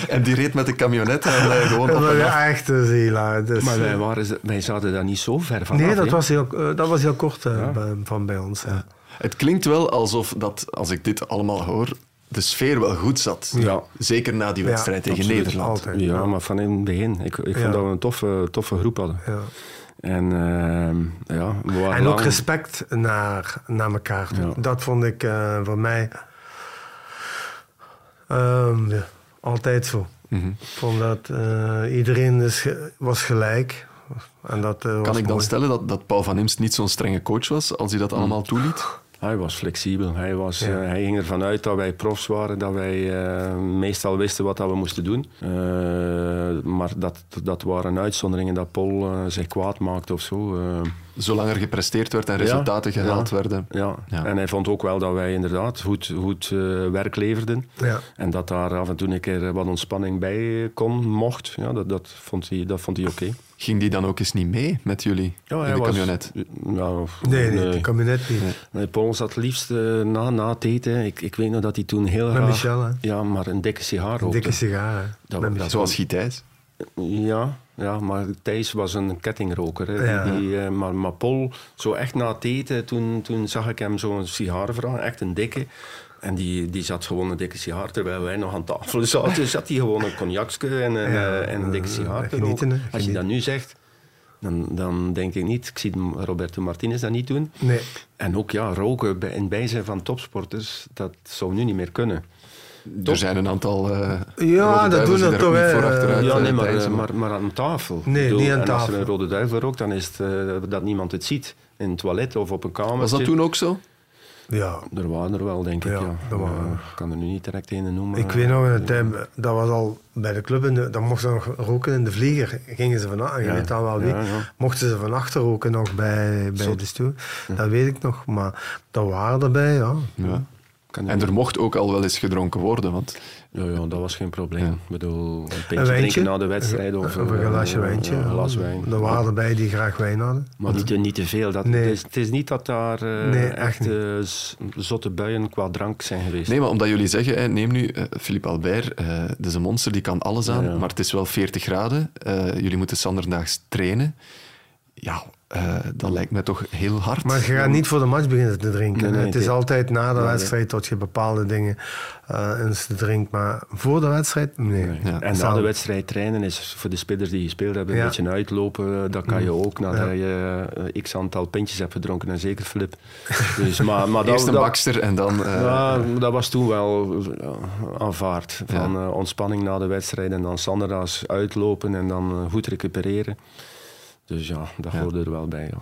En die reed met de camionet en eh, gewoon op Dat en was af. echt een. Dus, Maar wij, eh, waren, wij zaten daar niet zo ver van nee, dat was, heel, eh, dat was heel kort Ja. bij- van bij ons. Ja. Het klinkt wel alsof dat, als ik dit allemaal hoor, de sfeer wel goed zat. Ja. Zeker na die Ja, wedstrijd tegen absoluut. Nederland. Altijd. Ja, maar van in het begin. Ik, ik Ja. vond dat we een toffe, toffe groep hadden. Ja. En uh, ja, we waren En ook lang- respect naar, naar elkaar. Dat vond ik uh, voor mij um, ja, altijd zo. Mm -hmm. Ik vond dat uh, iedereen is, was gelijk. En dat, uh, was kan ik dan mooi. stellen dat, dat Paul van Imst niet zo'n strenge coach was als hij dat allemaal toeliet? Hij was flexibel. Hij, was, Ja. uh, hij ging ervan uit dat wij profs waren, dat wij uh, meestal wisten wat dat we moesten doen. Uh, maar dat, dat waren uitzonderingen dat Paul uh, zich kwaad maakte of zo. Zolang er gepresteerd werd en resultaten Ja, gehaald ja, werden. Ja. Ja. en hij vond ook wel dat wij inderdaad goed, goed uh, werk leverden. Ja. En dat daar af en toe een keer wat ontspanning bij kon, mocht. Ja, dat, dat vond hij, dat vond hij oké. Okay. Ging die dan ook eens niet mee met jullie Ja, in de camionet? Nou, nee, nee, de camionet niet. Nee. Nee, Paul zat liefst uh, na, na het eten. Ik, ik weet nog dat hij toen heel Met graag... Michel, hè? Ja, maar een dikke sigaar Een rookte. dikke sigaar, hè? Dat, Met dat, Michel. Zoals Gitijs. Ja, ja, maar Thijs was een kettingroker. Hè. Ja. Die, uh, maar, maar Paul, zo echt na het eten, toen, toen zag ik hem zo'n sigaar vragen, echt een dikke. En die, die zat gewoon een dikke sigaar, terwijl wij nog aan tafel zaten, zat hij gewoon een cognacje en, een, Ja, uh, en een dikke uh, sigaar te roken. Als je dat nu zegt, dan, dan denk ik niet. Ik zie Roberto Martinez dat niet doen. Nee. En ook ja, roken bij, in bijzijn van topsporters, dat zou nu niet meer kunnen. Er zijn een aantal eh Ja, Rode dat doen dat toch, achteruit ja, eh, nee, maar, eh, maar, maar aan tafel. Nee, bedoel, niet aan en als er tafel. een rode duivel rookt, dan is het eh, dat niemand het ziet. In het toilet of op een kamer. Was dat toen ook zo? Ja. Er waren er wel, denk ik. Ja, Ja, waren. Ik kan er nu niet direct een noemen. Ik weet nog in de tijd, dat was al bij de club, in de, dan mochten ze nog roken in de vlieger. Gingen ze van, je Ja. weet al wel wie, Ja, ja. mochten ze van achter roken nog bij, bij Zot. de stoel. Dat weet ik nog, maar dat waren erbij, ja. En er mocht ook al wel eens gedronken worden, want Ja, ja, dat was geen probleem. Ik bedoel, een pintje drinken na de wedstrijd of, Of een eh, glasje wijntje. Een glas wijn. Er waren erbij die graag wijn hadden. Maar niet, te- niet te veel. Dat, Nee. het, is, het is niet dat daar eh, Nee, echt echt eh, z- zotte buien qua drank zijn geweest. Nee, maar omdat jullie zeggen, hè, neem nu eh, Philippe Albert, eh dat is een monster, die kan alles aan, Ja, ja. maar het is wel 40 graden. Eh, jullie moeten zanderdaags trainen. Ja, eh, dat lijkt me toch heel hard. Maar je gaat niet voor de match beginnen te drinken. Nee, nee, het is altijd na de nee. wedstrijd dat je bepaalde dingen eh eens te drinkt. Maar voor de wedstrijd, nee. Nee. Ja. En na de wedstrijd trainen is voor de spelers die gespeeld hebben een Ja. beetje uitlopen. Dat kan je ook nadat Ja. je eh, x aantal pintjes hebt gedronken. En zeker Flip. Dus, maar, maar dat, Eerst een dat- bakster en dan... eh, Ja, dat was toen wel ja, aanvaard. Van eh, ontspanning na de wedstrijd en dan Sandera's uitlopen en dan eh, goed recupereren. Dus ja, dat Ja. hoorde er wel bij. Ja.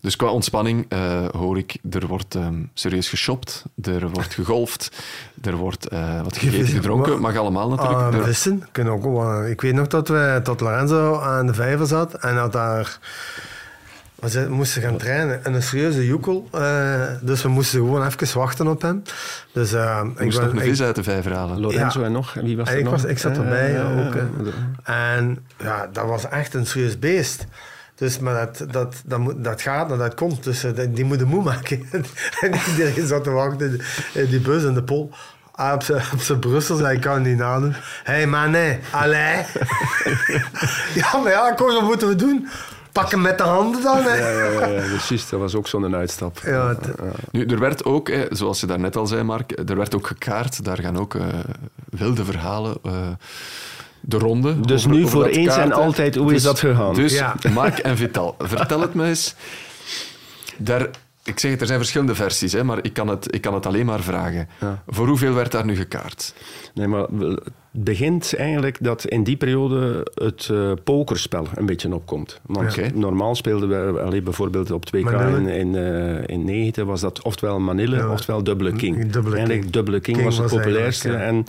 Dus qua ontspanning eh, hoor ik, er wordt ehm, serieus geshopt, er wordt gegolfd, er wordt eh, wat gegeten, gedronken. Mag allemaal natuurlijk. Er- vissen kunnen ook wel. Ik weet nog dat we tot Lorenzo aan de vijver zat en dat daar. We ze- moesten gaan trainen en een serieuze joekel. eh, dus we moesten gewoon even wachten op hem. Dus, eh, je ik moest ben- nog een vis uit de vijver halen. Lorenzo Ja. en nog? Wie was En er ik, nog? was, ik zat erbij ja, ook. En ja, dat was echt een serieus beest. Dus, maar dat, dat, dat, moet, dat gaat en dat komt. Dus eh, die, moeten moe maken. en iedereen zat te wachten in die- in bus en de pol. Ah, op zijn- Brussel zei ik kan het niet nadoen. Hé hey, man, nee, allee. ja, maar ja, kom, wat moeten we doen? Pak hem met de handen dan. Hè. Ja, ja, ja, ja, dus juist, dat was ook zo'n uitstap. Ja, het- Nu, er werd ook, eh, zoals je daarnet al zei, Mark, er werd ook gekaart. Daar gaan ook eh, wilde verhalen eh, de ronde. Dus over- nu over voor eens en altijd, hoe is dat gegaan? Dus Ja. Mark en Vital, vertel het me eens. Daar, ik zeg het, er zijn verschillende versies, hè, maar ik kan, het, ik kan het alleen maar vragen. Ja. Voor hoeveel werd daar nu gekaart? Nee, maar het begint eigenlijk dat in die periode het eh, pokerspel een beetje opkomt. Want Oké. normaal speelden we alleen bijvoorbeeld op 2K Manille. in, in, eh, in 90 was dat oftewel Manille, Ja. oftewel Dubbele King. Dubbele eigenlijk King. Dubbele King, King was het was populairste. En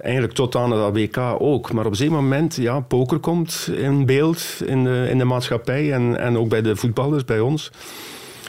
eigenlijk tot aan dat WK ook. Maar op een zeker moment, ja, poker komt in beeld in de, in de maatschappij en, en ook bij de voetballers, bij ons.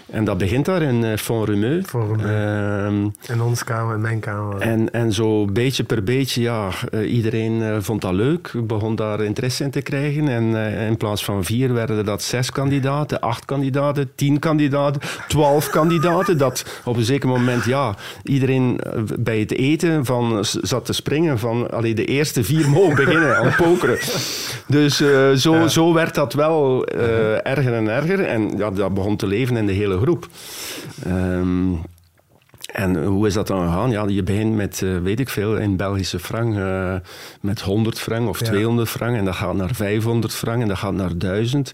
En dat begint daar in uh, Font-Romeu. Font-Romeu. Ehm, In ons kamer, in mijn kamer. en, en zo beetje per beetje, ja, eh, iedereen eh, vond dat leuk, begon daar interesse in te krijgen. En eh, in plaats van vier werden er dat zes kandidaten, acht kandidaten, tien kandidaten, twaalf kandidaten. Dat op een zeker moment, ja, iedereen eh, bij het eten van, zat te springen van, allee, de eerste vier mogen beginnen aan pokeren. Dus eh, zo, zo werd dat wel eh, erger en erger. En ja, dat begon te leven in de hele groep. Ehm, en hoe is dat dan gegaan? Ja, je begint met, eh, weet ik veel, in Belgische frank, eh, met 100 frank of Ja. 200 frank. En dat gaat naar 500 frank en dat gaat naar 1000.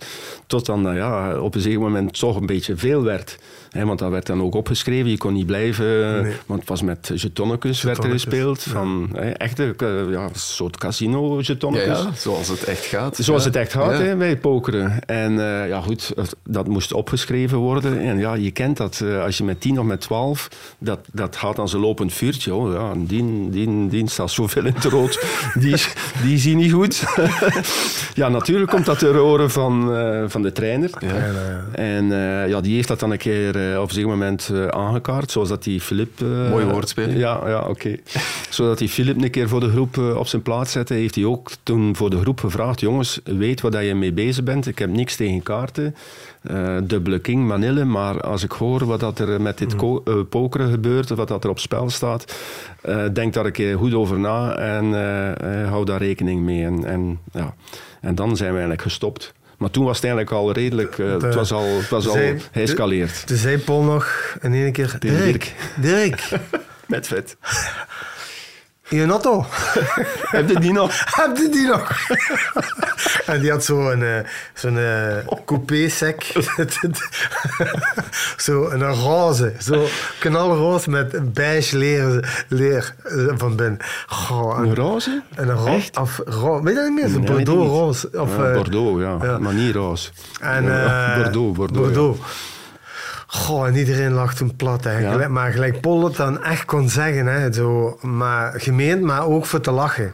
Tot dan, nou ja, op een zeker moment toch een beetje veel werd. Hè, want dat werd dan ook opgeschreven. Je kon niet blijven, Nee. want het was met jetonnetjes werd er gespeeld. ja. Van, hè, echte, eh, ja, een soort casino Ja, jetonnetjes. ja, zoals het echt gaat. Zoals Ja. het echt gaat Ja. hè, bij pokeren. En eh, ja, goed, dat moest opgeschreven worden. En ja, je kent dat. eh, als je met 10 of met 12, dat, dat gaat als een lopend vuurtje. Oh, ja, die, die, die staat zoveel in het rood. Die, die zie niet goed. ja, natuurlijk komt dat ter oren van, eh, van de trainer. En eh, ja, die heeft dat dan een keer eh, op een moment eh, aangekaart. Zoals dat die Filip... eh, Mooi woordspeling. Ja, ja oké. Zodat hij Filip een keer voor de groep op zijn plaats zette, heeft hij ook toen voor de groep gevraagd: jongens, weet wat dat je mee bezig bent. Ik heb niks tegen kaarten. dubbele king, Manille. Maar als ik hoor wat dat er met dit eh, pokeren gebeurt, wat dat er op spel staat, denk daar een keer goed over na en hou daar rekening mee. En, en, ja. en dan zijn we eigenlijk gestopt. Maar toen was het eigenlijk al redelijk, eh, het was al, het was al geëscaleerd. Toen zei Paul nog in één keer... Tegen Dirk, Dirk. Met vet. Je auto. Heb je die nog? Heb je die nog? en die had zo'n eh, zo'n eh, coupé-sec. zo een roze. Zo knalroze met beige leer, leer eh, van binnen. Goh, Een roze? En een roze. Of ro weet je dat niet meer? Zo'n Nee, weet ik Bordeaux niet. roze. Of, Ja, Bordeaux, ja. ja. Maar niet roze. En, Bordeaux, Bordeaux. Bordeaux. Goh, en iedereen lag toen plat. Hè. Ja. Gelijk- Maar gelijk Paul het dan echt kon zeggen. Hè, zo, maar gemeend, maar ook voor te lachen.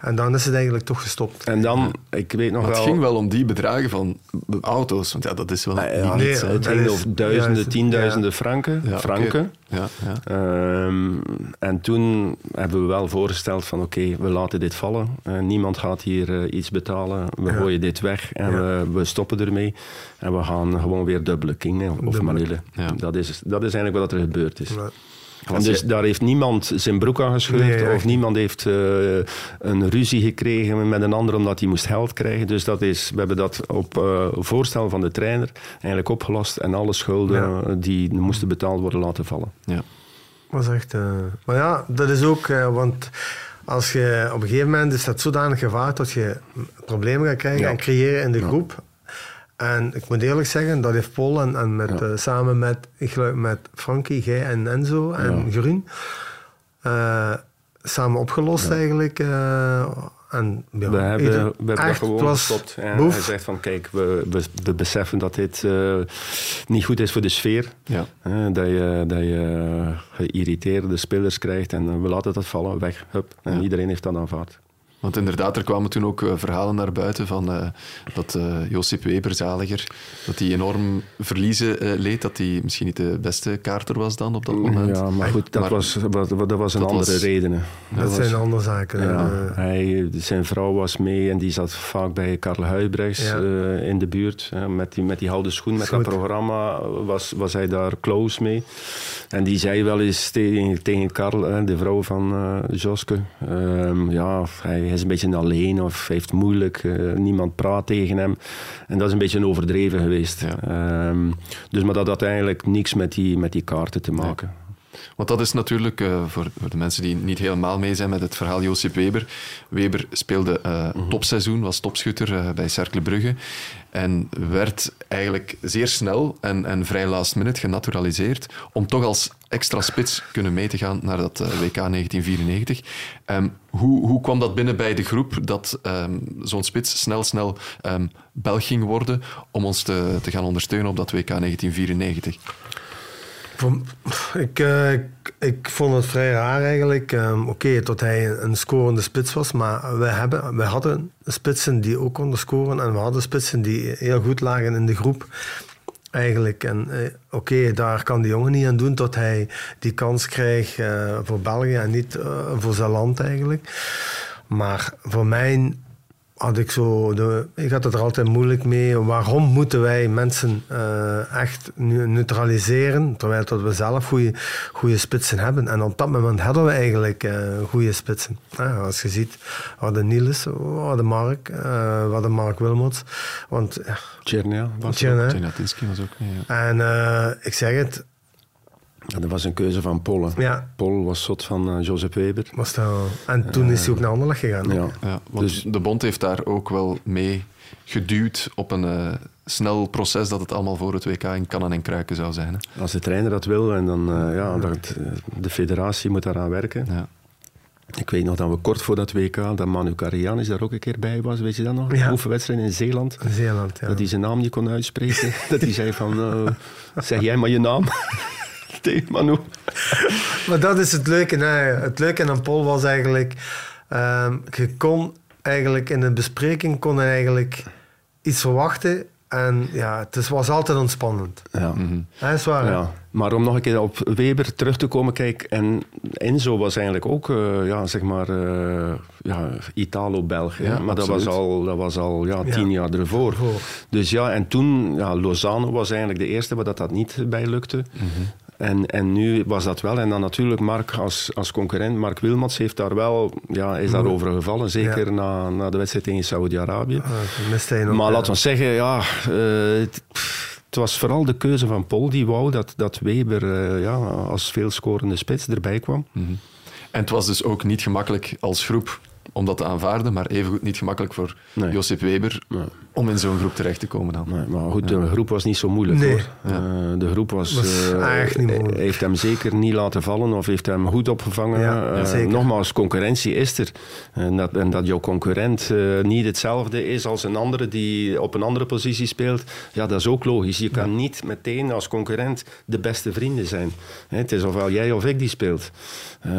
En dan is het eigenlijk toch gestopt. En dan, ik weet nog Maar het wel... ging wel om die bedragen van auto's. Want ja, dat is wel Ah, ja, niet Nee, niets, hè. het ging over duizenden, ja, tienduizenden ja. franken. Franken. Ja, ja. Ehm, en toen hebben we wel voorgesteld van oké, we laten dit vallen. Eh, niemand gaat hier eh, iets betalen. We Ja. gooien dit weg en Ja. we, we stoppen ermee. En we gaan gewoon weer dubbele king of. Manille. Ja. Dat, is, dat is eigenlijk wat er gebeurd is. En dus daar heeft niemand zijn broek aan gescheurd Nee, of niemand heeft eh, een ruzie gekregen met een ander omdat hij moest geld krijgen. Dus dat is, we hebben dat op eh, voorstel van de trainer eigenlijk opgelost en alle schulden Ja. die moesten betaald worden laten vallen. ja. was echt... eh, maar ja, dat is ook... eh, want als je op een gegeven moment is dat zodanig gevaar dat je problemen gaat krijgen Ja. en creëren in de groep. En ik moet eerlijk zeggen, dat heeft Paul en, en met, Ja. eh, samen met, ik geloof met Frankie, jij en Enzo en Ja. Groen eh, samen opgelost eigenlijk. eh, en, ja, we hebben, ieder- we hebben dat gewoon gestopt. En boef. hij zegt van kijk, we, we, we beseffen dat dit eh, niet goed is voor de sfeer. Dat je, dat je geïrriteerde spelers krijgt en we laten dat vallen, weg. Hup. En Ja. iedereen heeft dat aanvaard. Want inderdaad, er kwamen toen ook eh, verhalen naar buiten van eh, dat eh, Josip Weber, zaliger, dat hij enorm verliezen eh, leed, dat hij misschien niet de beste kaarter was dan op dat moment. Ja, maar goed, dat, Maar- was, dat was een Dat andere was- reden. Dat was- zijn andere zaken. Ja, hij, zijn vrouw was mee en die zat vaak bij Karel Huibrechts Ja. eh, in de buurt. hè, met, die, met die houden schoen, met Goed. dat programma was, was hij daar close mee. En die zei wel eens tegen, tegen Karel, hè, de vrouw van Joske, ehm, ja, hij is een beetje alleen of hij heeft moeilijk, eh, niemand praat tegen hem. En dat is een beetje overdreven geweest. Ja. Ehm, dus, maar dat had eigenlijk niks met die, met die kaarten te maken. Want dat is natuurlijk, eh, voor, voor de mensen die niet helemaal mee zijn met het verhaal Josip Weber. Weber speelde eh topseizoen, was topschutter eh, bij Cercle Brugge. En werd eigenlijk zeer snel en, en vrij last minute genaturaliseerd om toch als extra spits kunnen mee te gaan naar dat WK 1994. Ehm, hoe, hoe kwam dat binnen bij de groep dat ehm, zo'n spits snel, snel ehm Belg ging worden om ons te, te gaan ondersteunen op dat WK 1994? Eh, ik, ik vond het vrij raar eigenlijk. Ehm, Oké, tot hij een, scorende spits was, maar we, hebben, we hadden spitsen die ook konden scoren en we hadden spitsen die heel goed lagen in de groep. Eigenlijk. En eh, oké, daar kan die jongen niet aan doen tot hij die kans krijgt eh, voor België en niet voor zijn land eigenlijk. Maar voor mij had ik zo... De, ik had het er altijd moeilijk mee. Waarom moeten wij mensen eh, echt nu- neutraliseren, terwijl dat we zelf goede, goede spitsen hebben. En op dat moment hadden we eigenlijk eh goede spitsen. Als je ziet, we hadden Niels, we hadden Mark, eh, we hadden Mark Wilmots. Want, ja, Tjernia was ook. Ja. En ik zeg het, Dat was een keuze van Paul. hè. ja, Paul was zot van eh, Joseph Weber. was dat, en toen is hij ook naar Anderlecht gegaan. Ja. Ja, want Dus- de bond heeft daar ook wel mee geduwd op een eh, snel proces dat het allemaal voor het WK in kannen en kruiken zou zijn. Hè. Als de trainer dat wil, en dan, eh, ja, dat, de federatie moet daaraan werken. Ja. Ik weet nog dat we kort voor dat WK, dat Manu Karianis daar ook een keer bij was, weet je dat nog? Ja. Oefenwedstrijd in Zeeland. Zeeland, ja. Dat hij zijn naam niet kon uitspreken. dat hij zei van, zeg jij maar je naam. Tegen Manu. Maar dat is het leuke. Hè. Het leuke aan Paul was eigenlijk... ehm, je kon eigenlijk in de bespreking kon je eigenlijk iets verwachten. En ja, het is- was altijd ontspannend. Ja. Dat is waar. hè? Ja, maar om nog een keer op Weber terug te komen, kijk, en Enzo was eigenlijk ook, eh, ja, zeg maar, eh, ja, Italo-Belg. Ja, maar dat was al, dat was al ja, Ja. tien jaar ervoor. Ervoor. Dus ja, en toen, ja, Lozano was eigenlijk de eerste waar dat, dat niet bij lukte. En, en nu was dat wel. En dan natuurlijk Mark als, als concurrent, Mark Wilmots heeft daar wel, ja, is daarover gevallen. Zeker Ja. na, na de wedstrijd tegen Saudi-Arabië. Ah, Maar laten we zeggen, ja, eh, het, was vooral de keuze van Paul die wou dat, dat Weber eh, ja, als veelscorende spits erbij kwam. En het was dus ook niet gemakkelijk als groep om dat te aanvaarden, maar evengoed niet gemakkelijk voor Nee. Josip Weber Nee. om in zo'n groep terecht te komen dan. Nee, maar goed, de groep was niet zo moeilijk Nee. hoor. Eh, de groep was, Was eh, echt niet moeilijk. heeft hem zeker niet laten vallen of heeft hem goed opgevangen. Ja, Eh, zeker. nogmaals, concurrentie is er. En dat, en dat jouw concurrent eh, niet hetzelfde is als een andere die op een andere positie speelt, ja, dat is ook logisch. Je kan niet meteen als concurrent de beste vrienden zijn. Hè, het is ofwel jij of ik die speelt. Eh,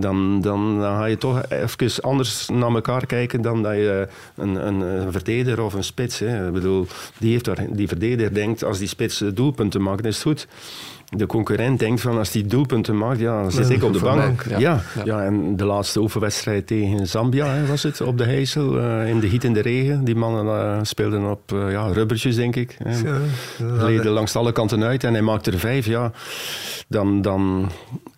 dan, dan, dan ga je toch even anders naar elkaar kijken dan dat je een, een, een verdediger of een spits. Hè. Ik bedoel, die, heeft daar, die verdediger denkt, als die spits eh, doelpunten maakt, is het goed. De concurrent denkt van, als die doelpunten maakt, ja, dan zit Ja, ik op de bank. bank, Ja, ja. en de laatste oefenwedstrijd tegen Zambia hè, was het, op de Heysel, eh, in de hiet in de regen. Die mannen eh, speelden op eh, ja, rubbertjes, denk ik. Gleden langs alle kanten uit en hij maakte er vijf. Ja, dan, dan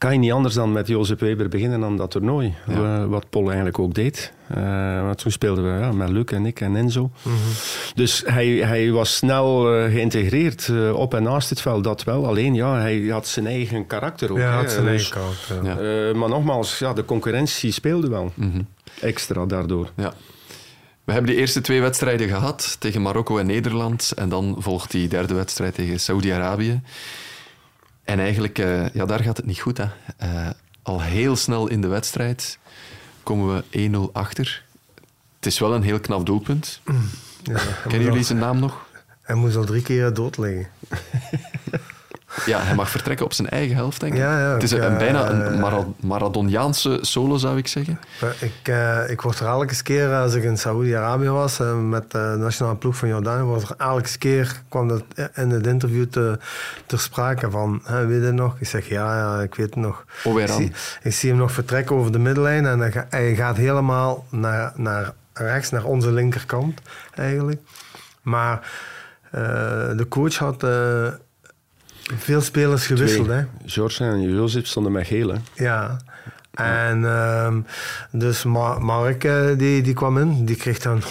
kan je niet anders dan met Jozef Weber beginnen aan dat toernooi. Ja. Wat Paul eigenlijk ook deed. Eh, want toen speelden we ja, met Luc en ik en Enzo. Mhm. Dus hij, hij was snel eh, geïntegreerd eh, op en naast het veld, dat wel. Alleen ja, hij had zijn eigen karakter ook. Ja, hè. had zijn Dus, eigen. Ja. Eh, maar nogmaals, ja, de concurrentie speelde wel. Mhm. Extra daardoor. Ja. We hebben die eerste twee wedstrijden gehad tegen Marokko en Nederland. En dan volgt die derde wedstrijd tegen Saudi-Arabië. En eigenlijk, eh, ja, daar gaat het niet goed. Hè. Eh, al heel snel in de wedstrijd komen we 1-0 achter. Het is wel een heel knap doelpunt. Ja, hij Kennen jullie zijn naam nog? Hij moest al drie keer dood liggen. Ja, hij mag vertrekken op zijn eigen helft, denk ik. Ja, ja, het is een, eh, bijna een Mara- Maradoniaanse solo, zou ik zeggen. Maar Ik, eh, ik word er elke keer, als ik in Saoedi-Arabië was eh, met de nationale ploeg van Jordanië, wordt er elke keer kwam dat in het interview te, ter sprake van, hè, weet je het nog? Ik zeg, ja, ja ik weet het nog. Ik zie, ik zie hem nog vertrekken over de middenlijn en hij, ga- hij gaat helemaal naar, naar rechts, naar onze linkerkant eigenlijk. Maar eh, de coach had eh, veel spelers gewisseld, Twee. hè? George en Jozef stonden met geel. Hè. Ja. En ehm, dus Ma- Mark eh, die, die kwam in, die kreeg dan,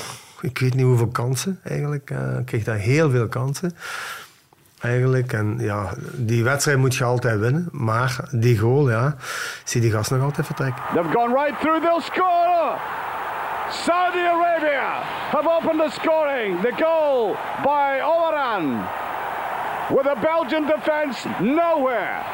ik weet niet hoeveel kansen eigenlijk, eh kreeg dan heel veel kansen. Eigenlijk, en ja, die wedstrijd moet je altijd winnen, maar die goal, ja, zie die gast nog altijd vertrekken. They've gone right through, they'll score! Saudi Arabia have opened the scoring. The goal by Owaran. With a Belgian defence nowhere.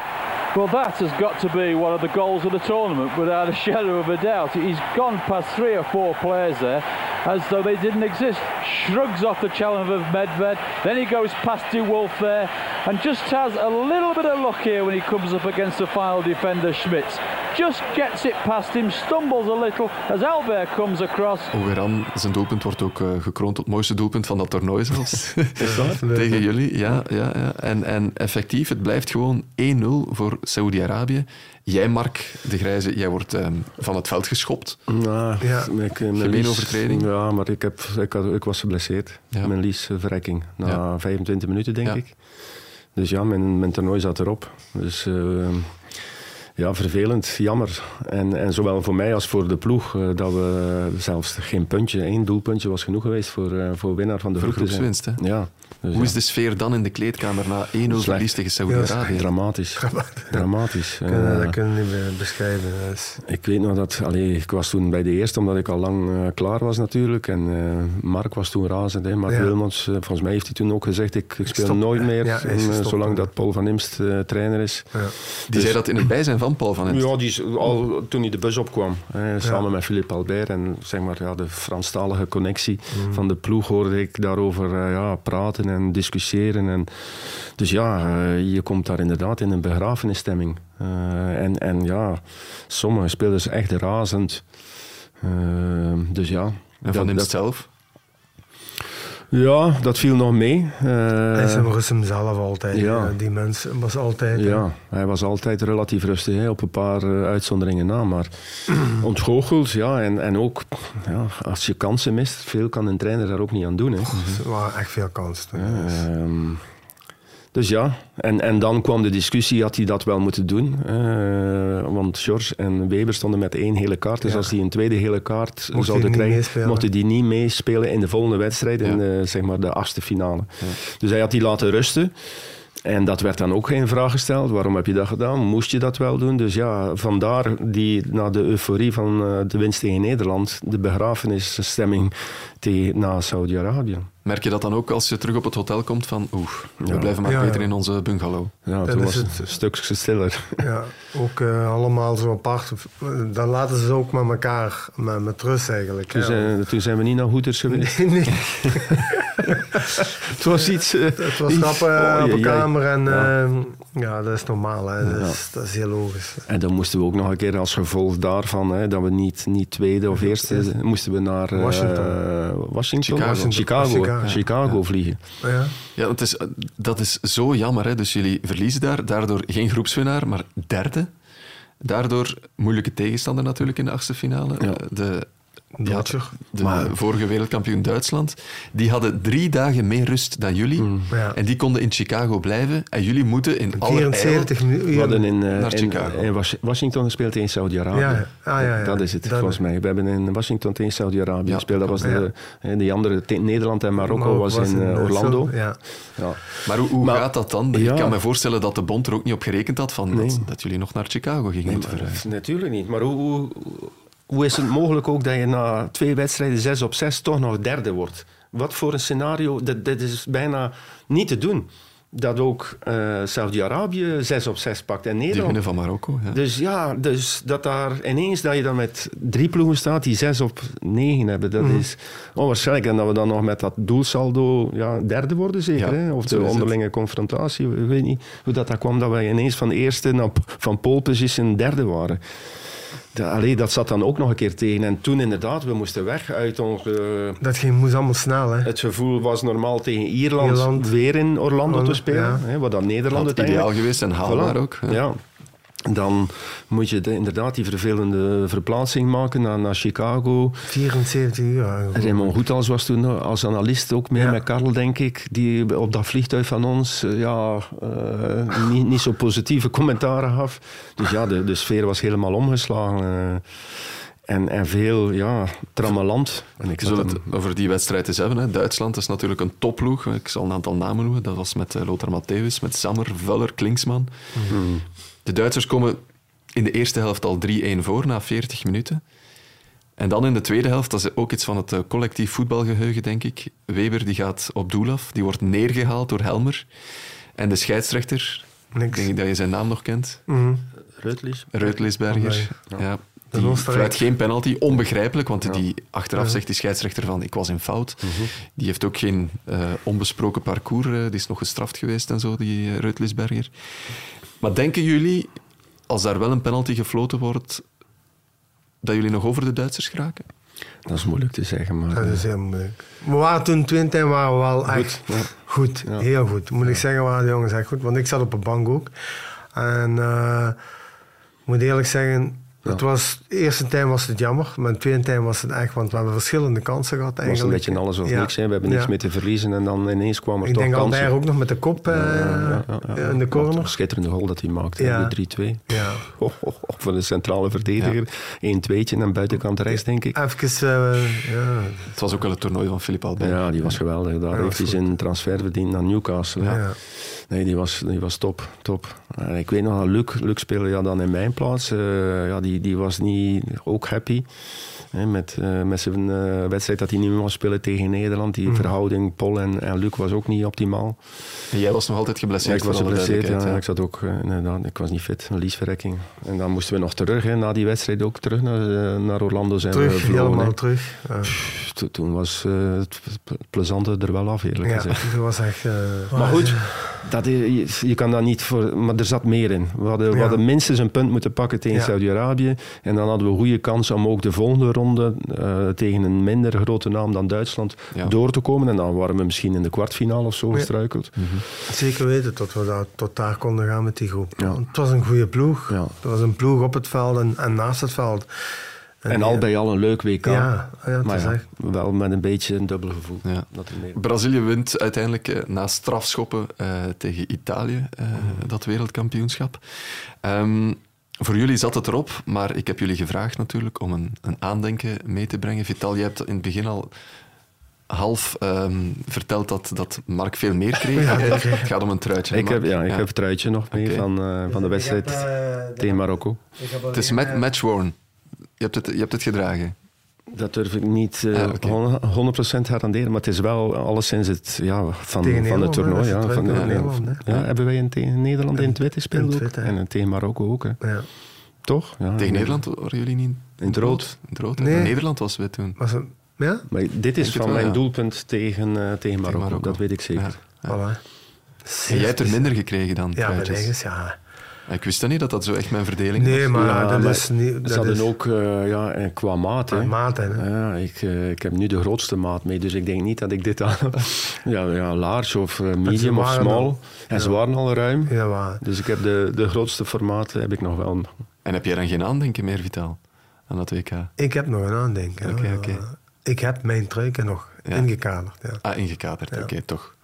Well, that has got to be one of the goals of the tournament without a shadow of a doubt. He's gone past three or four players there as though they didn't exist. Shrugs off the challenge of Medved, then he goes past De Wolf there and just has a little bit of luck here when he comes up against the final defender Schmitz. Just gets it past him, stumbles a little as Albert comes across. Oweran, zijn doelpunt wordt ook eh, gekroond tot het mooiste doelpunt van dat toernooi zelfs. Tegen jullie, ja. ja, ja. En, en effectief, het blijft gewoon 1-0 voor Saoedi-Arabië. Jij, Mark de Grijze, jij wordt ehm, van het veld geschopt. Nou, Ja. ik, mijn Gemeen overtreding. Ja, maar ik, heb, ik, had, ik was geblesseerd. Ja. Mijn liesverrekking. Na Ja. 25 minuten, denk Ja. ik. Dus ja, mijn, mijn toernooi zat erop. Dus eh, ja, vervelend, jammer. En, en zowel voor mij als voor de ploeg, eh, dat we zelfs geen puntje, één doelpuntje was genoeg geweest voor, eh, voor winnaar van de Voor groepswinst, hè? Ja. Dus Hoe ja. is de sfeer dan in de kleedkamer na 1-0 Slecht. verlies tegen Saoedi-Arabië? Dramatisch. Dramatisch. Kunnen- Eh, dat kunnen we niet meer beschrijven. Ik weet nog dat, allee, ik was toen bij de eerste, omdat ik al lang klaar was natuurlijk. En eh, Mark was toen razend. Hè. Mark Ja. Wilmots, volgens mij heeft hij toen ook gezegd, ik, ik speel stop. nooit meer, Ja, zolang ja. dat Paul van Imst eh, trainer is. ja. Die Dus- zei dat in het bijzijn van Paul van Imst. Ja, die is al toen hij de bus opkwam, hè, samen met Philippe Albert en zeg maar, ja, de Franstalige connectie Mm. van de ploeg hoorde ik daarover eh, ja, praten en discussiëren. En, dus ja, eh, je komt daar inderdaad in een begrafenisstemming. Eh, en, en ja, sommige spelers echt razend. Dus ja. En van dat- Imst dat- zelf? Ja, dat viel nog mee. Eh, Hij is hem rustig zelf altijd. ja. Ja. Die mens was altijd... Ja, hij was altijd relatief rustig, hè, op een paar eh, uitzonderingen na. Maar ontgoocheld, ja. En, en ook, ja, als je kansen mist, veel kan een trainer daar ook niet aan doen. Hè. Er waren echt veel kansen. toen. Ehm, dus ja, en, en dan kwam de discussie, had hij dat wel moeten doen? Eh, want George en Weber stonden met één hele kaart. Dus Ja. als die een tweede hele kaart hij zouden krijgen, mochten die niet meespelen in de volgende wedstrijd, in de, zeg maar de achtste finale. Dus hij had die laten rusten. En dat werd dan ook geen vraag gesteld. Waarom heb je dat gedaan? Moest je dat wel doen? Dus ja, vandaar die, na de euforie van eh, de winst tegen Nederland, de begrafenisstemming tegen, na Saudi-Arabië. Merk je dat dan ook als je terug op het hotel komt van oeh, we Ja. blijven maar Ja, beter ja. in onze bungalow. Ja, Dat toen is was het. een stukje stiller. Ja, ook eh, allemaal zo apart. Dan laten ze ook met elkaar met, met rust eigenlijk. Toen zijn, toen zijn we niet naar Hoeders geweest. Nee, nee. Het was iets... eh, Het was grappen Oh, op een jee. kamer en Ja. ja. ja, dat is normaal. Hè. Dat, is, dat is heel logisch. En dan moesten we ook nog een keer als gevolg daarvan, hè, dat we niet, niet tweede of eerste, moesten we naar eh, Washington. Washington? Chicago. Chicago, Chicago. Chicago, vliegen. Ja. Ja, het is, dat is zo jammer. Hè? Dus jullie verliezen daar, daardoor geen groepswinnaar, maar derde. Daardoor moeilijke tegenstander natuurlijk in de achtste finale. Ja. De, ja, de Maar- vorige wereldkampioen Duitsland. Die hadden drie dagen meer rust dan jullie. Mm. Ja. En die konden in Chicago blijven. En jullie moeten in alle 74 minuten. Hadden in, eh, Naar in, Chicago. in Was- Washington gespeeld tegen Saudi-Arabië. Ja, ja. Ah, ja, ja. Dat is het, Dat- volgens mij. We hebben in Washington tegen Saudi-Arabië Ja, gespeeld. Dat was ja. de, hè, die andere, Nederland en Marokko was, in, eh, eh, Orlando. zo- Ja. Ja. Maar hoe, hoe Maar- gaat dat dan? Ja. Ik kan me voorstellen dat de bond er ook niet op gerekend had van Nee. dat, dat jullie nog naar Chicago gingen Nee, maar, natuurlijk niet. Maar hoe, hoe, hoe is het mogelijk ook dat je na twee wedstrijden, zes op zes, toch nog derde wordt? Wat voor een scenario? Dat, dat is bijna niet te doen. Dat ook eh, Saudi-Arabië zes op zes pakt en Die Nederland. winnen van Marokko. Ja. Dus ja, dus dat daar ineens dat je dan met drie ploegen staat die zes op negen hebben, dat is onwaarschijnlijk. En dat we dan nog met dat doelsaldo ja, derde worden zeker. Ja, hè? Of de het. onderlinge confrontatie. Ik weet niet hoe dat, dat kwam, dat we ineens van eerste naar, van pole position derde waren. Dat, allee, dat zat dan ook nog een keer tegen. En toen inderdaad, we moesten weg uit ons... eh, Dat ging, moest allemaal snel. Hè. het gevoel was normaal tegen Ierland, Ierland. weer in Orlando te spelen. ja. Hè, wat dan Nederland uiteindelijk... ideaal geweest en haalbaar Voilà. ook. Ja. Dan moet je de- inderdaad die vervelende verplaatsing maken naar, naar Chicago. 74 uur. eigenlijk. Raymond Goethals was toen als analist ook mee Ja. met Karel, denk ik. Die op dat vliegtuig van ons eh, ja, eh, niet, niet zo positieve commentaren gaf. Dus ja, de, de sfeer was helemaal omgeslagen. eh. en, en veel ja, trammeland. En ik zullen dan- het over die wedstrijd eens hebben. Hè. Duitsland is natuurlijk een topploeg. Ik zal een aantal namen noemen. Dat was met eh, Lothar Matthäus, met Sammer, Vuller, Klinsmann. De Duitsers komen in de eerste helft al 3-1 voor na 40 minuten. En dan in de tweede helft, dat is ook iets van het eh, collectief voetbalgeheugen, denk ik. Weber die gaat op doel af. Die wordt neergehaald door Helmer. En de scheidsrechter, Niks. denk ik dat je zijn naam nog kent, Mhm. Reutlis. Reutlisberger. Ja. Die fluit geen penalty, onbegrijpelijk, want die achteraf zegt die scheidsrechter van ik was in fout. Die heeft ook geen eh, onbesproken parcours, eh, die is nog gestraft geweest en zo, die uh, Reutlisberger. Maar denken jullie, als daar wel een penalty gefloten wordt, dat jullie nog over de Duitsers geraken? Dat is moeilijk te zeggen, maar... Dat is heel moeilijk. We waren toen twintig en waren we wel echt ja. goed. Ja. Heel goed. Moet ik zeggen, waren de jongens echt goed. Want ik zat op een bank ook. En eh, ik moet eerlijk zeggen, het was, de eerste tijd was het jammer. Maar de tweede tijd was het echt, want we hebben verschillende kansen gehad Het was een eigenlijk. beetje alles of Ja. niks. Hè. We hebben niks Ja. meer te verliezen en dan ineens kwam er Ik toch denk kansen. Albert ook nog met de kop eh, Ja, ja, ja. in de Wat corner. een schitterende goal dat hij maakte, Ja. de 3-2. Ja. Oh, oh, oh, voor de centrale verdediger. 1-2'tje en buitenkant rechts, denk ik. Even, eh, ja. Het was ook wel het toernooi van Philippe Albert. Ja, die was geweldig. Daar Ja, heeft hij zijn transfer verdiend naar Newcastle. Ja. Nee, die was, die was top. top. En ik weet nog Luc, Luc speelde ja, dan in mijn plaats. Eh, ja, die, die was niet ook happy. Hè, met, eh, met zijn eh, wedstrijd dat hij niet meer mocht spelen tegen Nederland. Mhm. Die verhouding, Paul en, en Luc was ook niet optimaal. En jij was nog altijd Ja, geblesseerd. ik was geblesseerd, ja, ik zat ook, eh, inderdaad, ik was niet fit, een liesverrekking. En dan moesten we nog terug, hè, na die wedstrijd ook terug naar, naar Orlando zijn we Terug, gevlogen, helemaal terug. To- Toen was eh, het plezante er wel af, eerlijk Ja, gezegd. dat was echt... eh, Maar goed, dat, je, je kan dat niet voor... Maar er zat meer in. We hadden, we Ja. hadden minstens een punt moeten pakken tegen Ja. Saudi-Arabië. En dan hadden we goede kans om ook de volgende ronde eh, tegen een minder grote naam dan Duitsland Ja. door te komen. En dan waren we misschien in de kwartfinale of zo Ja. gestruikeld. Zeker weten dat we daar, tot daar konden gaan met die groep. Het was een goede ploeg. Ja. Het was een ploeg op het veld en, en naast het veld. En, al bij al een leuk WK. Ja, ja, maar ja, wel met een beetje een dubbel gevoel. Ja. Dat meer- Brazilië wint uiteindelijk eh, na strafschoppen eh, tegen Italië eh, dat wereldkampioenschap. Ehm, voor jullie zat het erop, maar ik heb jullie gevraagd natuurlijk om een, een aandenken mee te brengen. Vital, je hebt in het begin al half ehm, verteld dat, dat Mark veel meer kreeg. Ja, het gaat om een truitje. Ik heb, ja, ik heb het truitje nog mee van, eh, van de wedstrijd tegen Marokko. Het is met matchworn. Je hebt het, je hebt het gedragen. Dat durf ik niet eh, Ah, 100% garanderen, maar het is wel alleszins het ja, van, Tegen van het toernooi. Ja, het van, Nederland, ja, hebben wij een tegen Nederland in het wit gespeeld In ook? en een tegen Marokko ook, hè. Ja. toch? Ja, Tegen. Nederland waren jullie niet In het rood. In het rood. Nederland was wit toen. Was het, ja? Maar dit is van wel, mijn ja. doelpunt tegen, eh, tegen, Marokko, Marokko. dat weet ik zeker. Ja. Voilà. En jij hebt er minder gekregen dan Ja, mijn ja. Ik wist dat niet, dat dat zo echt mijn verdeling Nee, was. maar Ja, dat maar is niet... Ze Dat hadden is ook eh, ja, qua maat. Hè. maat, hè. Ja, ik, eh, ik heb nu de grootste maat mee, dus ik denk niet dat ik dit aan. Ja, ja large of eh, medium of small. al- en ze waren al ruim. Ja, waar. Dus ik heb de, de grootste formaat heb ik nog wel. En heb jij dan geen aandenken meer, Vitaal, aan dat WK? Ik heb nog een aandenken. Oké, oké. Ik heb mijn truiken nog Ja. ingekaderd. Ja. Ah, ingekaderd, Ja. oké, toch.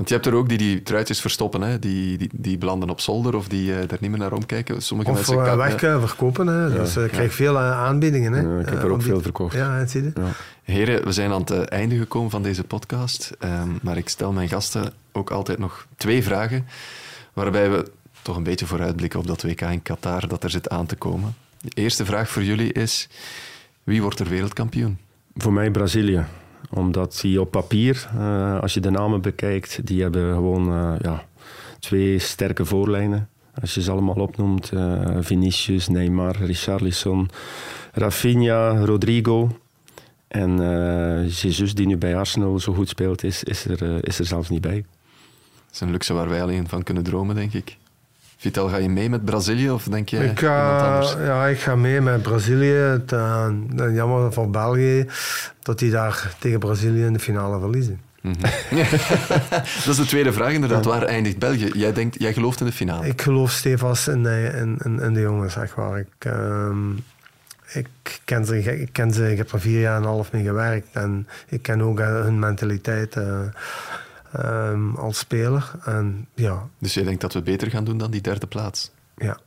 Want je hebt er ook die die truitjes verstoppen, hè? Die, die, die belanden op zolder of die eh, daar niet meer naar omkijken. Sommige Of mensen voor kan- weg eh, verkopen. Hè. Dus eh, ik krijg veel eh, aanbiedingen. Hè. Ja, ik heb Eh, er ook die- veel verkocht. Ja, het zie je. Ja. Heren, we zijn aan het eh, einde gekomen van deze podcast. ehm, maar ik stel mijn gasten ook altijd nog twee vragen. Waarbij we toch een beetje vooruitblikken op dat WK in Qatar dat er zit aan te komen. De eerste vraag voor jullie is: wie wordt er wereldkampioen? Voor mij Brazilië. Omdat die op papier, eh, als je de namen bekijkt, die hebben gewoon eh, ja, twee sterke voorlijnen. Als je ze allemaal opnoemt, eh, Vinicius, Neymar, Richarlison, Rafinha, Rodrigo. En Jesus, die nu bij Arsenal zo goed speelt, is, is, er, is er zelfs niet bij. Dat is een luxe waar wij alleen van kunnen dromen, denk ik. Vital, ga je mee met Brazilië of denk Ik ga, anders? ja, ik ga mee met Brazilië. Het, eh, jammer voor België dat die daar tegen Brazilië in de finale verliezen. Dat is de tweede vraag inderdaad. Waar eindigt België? Jij, denkt, jij gelooft in de finale. Ik geloof stevast in, de- in, in, in de jongens, echt waar. Ik, ehm, ik, ken ze, ik ken ze, ik heb er vier jaar en een half mee gewerkt. En ik ken ook eh, hun mentaliteit eh, ehm, als speler. En ja, Dus jij denkt dat we beter gaan doen dan die derde plaats? ja.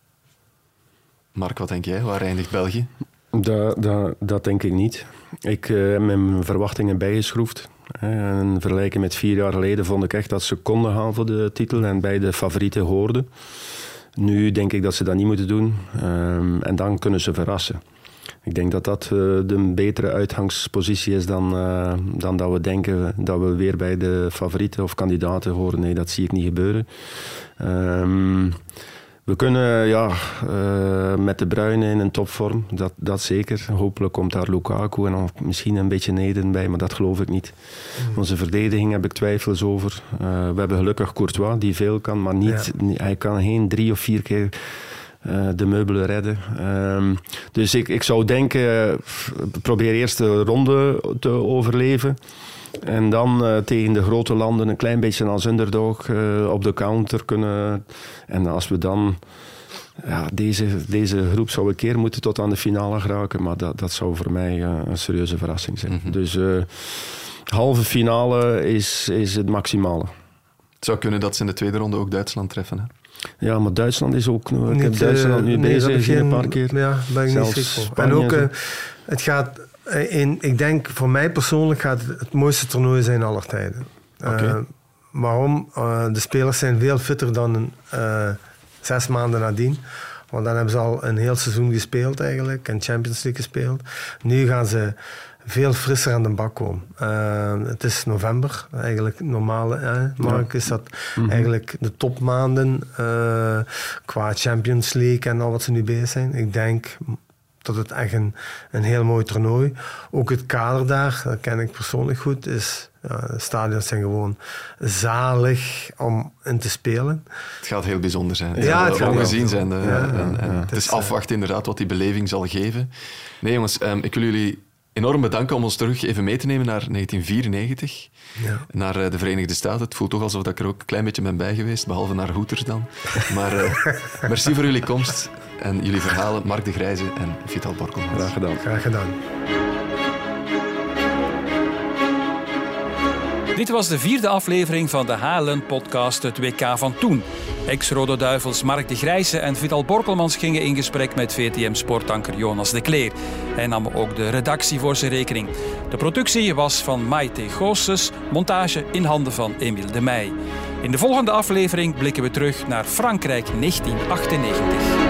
Mark, wat denk jij? Waar eindigt België? Dat, dat, dat denk ik niet. Ik eh, heb mijn verwachtingen bijgeschroefd. En vergelijken met vier jaar geleden vond ik echt dat ze konden gaan voor de titel en bij de favorieten hoorden. Nu denk ik dat ze dat niet moeten doen. Ehm, en dan kunnen ze verrassen. Ik denk dat dat eh, de betere uitgangspositie is dan, eh, dan dat we denken dat we weer bij de favorieten of kandidaten horen. Nee, dat zie ik niet gebeuren. Ehm, we kunnen ja, eh, met de Bruyne in een topvorm, dat, dat zeker. Hopelijk komt daar Lukaku en dan misschien een beetje Neden bij, maar dat geloof ik niet. Onze verdediging heb ik twijfels over. We hebben gelukkig Courtois, die veel kan, maar niet, niet- hij kan geen drie of vier keer eh, de meubelen redden. Ehm, dus ik, ik zou denken, eh, probeer eerst de ronde te overleven. En dan eh, tegen de grote landen een klein beetje als underdog op de counter kunnen. En als we dan ja, deze, deze groep zou een keer moeten tot aan de finale geraken. Maar dat, dat zou voor mij een serieuze verrassing zijn. Dus eh, halve finale is, is het maximale. Het zou kunnen dat ze in de tweede ronde ook Duitsland treffen. Hè? Ja, maar Duitsland is ook... Ik heb Niet, Duitsland eh, nu bezig een paar keer. Ja, ben ik Zelfs niet schrik En ook, en eh, het gaat, eh, in, ik denk voor mij persoonlijk gaat het het mooiste toernooi zijn aller tijden. Eh, waarom? Eh, de spelers zijn veel fitter dan eh, zes maanden nadien. Want dan hebben ze al een heel seizoen gespeeld eigenlijk en Champions League gespeeld. Nu gaan ze veel frisser aan de bak komen. Eh, het is november, eigenlijk normaal, hè, Mark, is dat eigenlijk de topmaanden eh, qua Champions League en al wat ze nu bezig zijn. Ik denk dat het echt een, een heel mooi toernooi. Ook het kader daar, dat ken ik persoonlijk goed, is... Ja, de stadions zijn gewoon zalig om in te spelen. Het gaat heel bijzonder zijn. Ja, het zal gaat ongezien zijn. eh, Ja, en, en ja. Het is, eh, afwachten inderdaad wat die beleving zal geven. Nee jongens, ehm, ik wil jullie enorm bedanken om ons terug even mee te nemen naar 1994. Ja. Naar eh, de Verenigde Staten. Het voelt toch alsof ik er ook een klein beetje ben bij geweest, behalve naar Hoeters dan. Maar eh, merci voor jullie komst en jullie verhalen. Mark de Grijze en Vital Borkelmans. Graag gedaan. Graag gedaan. Dit was de vierde aflevering van de HLN-podcast Het WK van Toen. Ex-Rode Duivels Mark de Grijze en Vital Borkelmans gingen in gesprek met VTM-sportanker Jonas de Kleer. Hij nam ook de redactie voor zijn rekening. De productie was van Maite Goossens, montage in handen van Emiel de Meij. In de volgende aflevering blikken we terug naar Frankrijk 1998.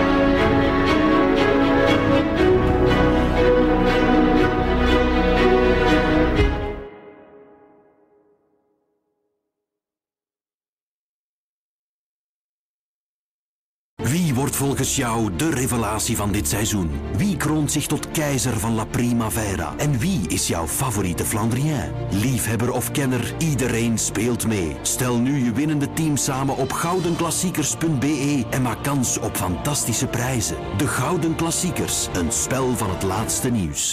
Volgens jou de revelatie van dit seizoen? Wie kroont zich tot keizer van La Primavera? En wie is jouw favoriete Flandrien? Liefhebber of kenner, iedereen speelt mee. Stel nu je winnende team samen op goudenklassiekers.be en maak kans op fantastische prijzen. De Gouden Klassiekers, een spel van het laatste nieuws.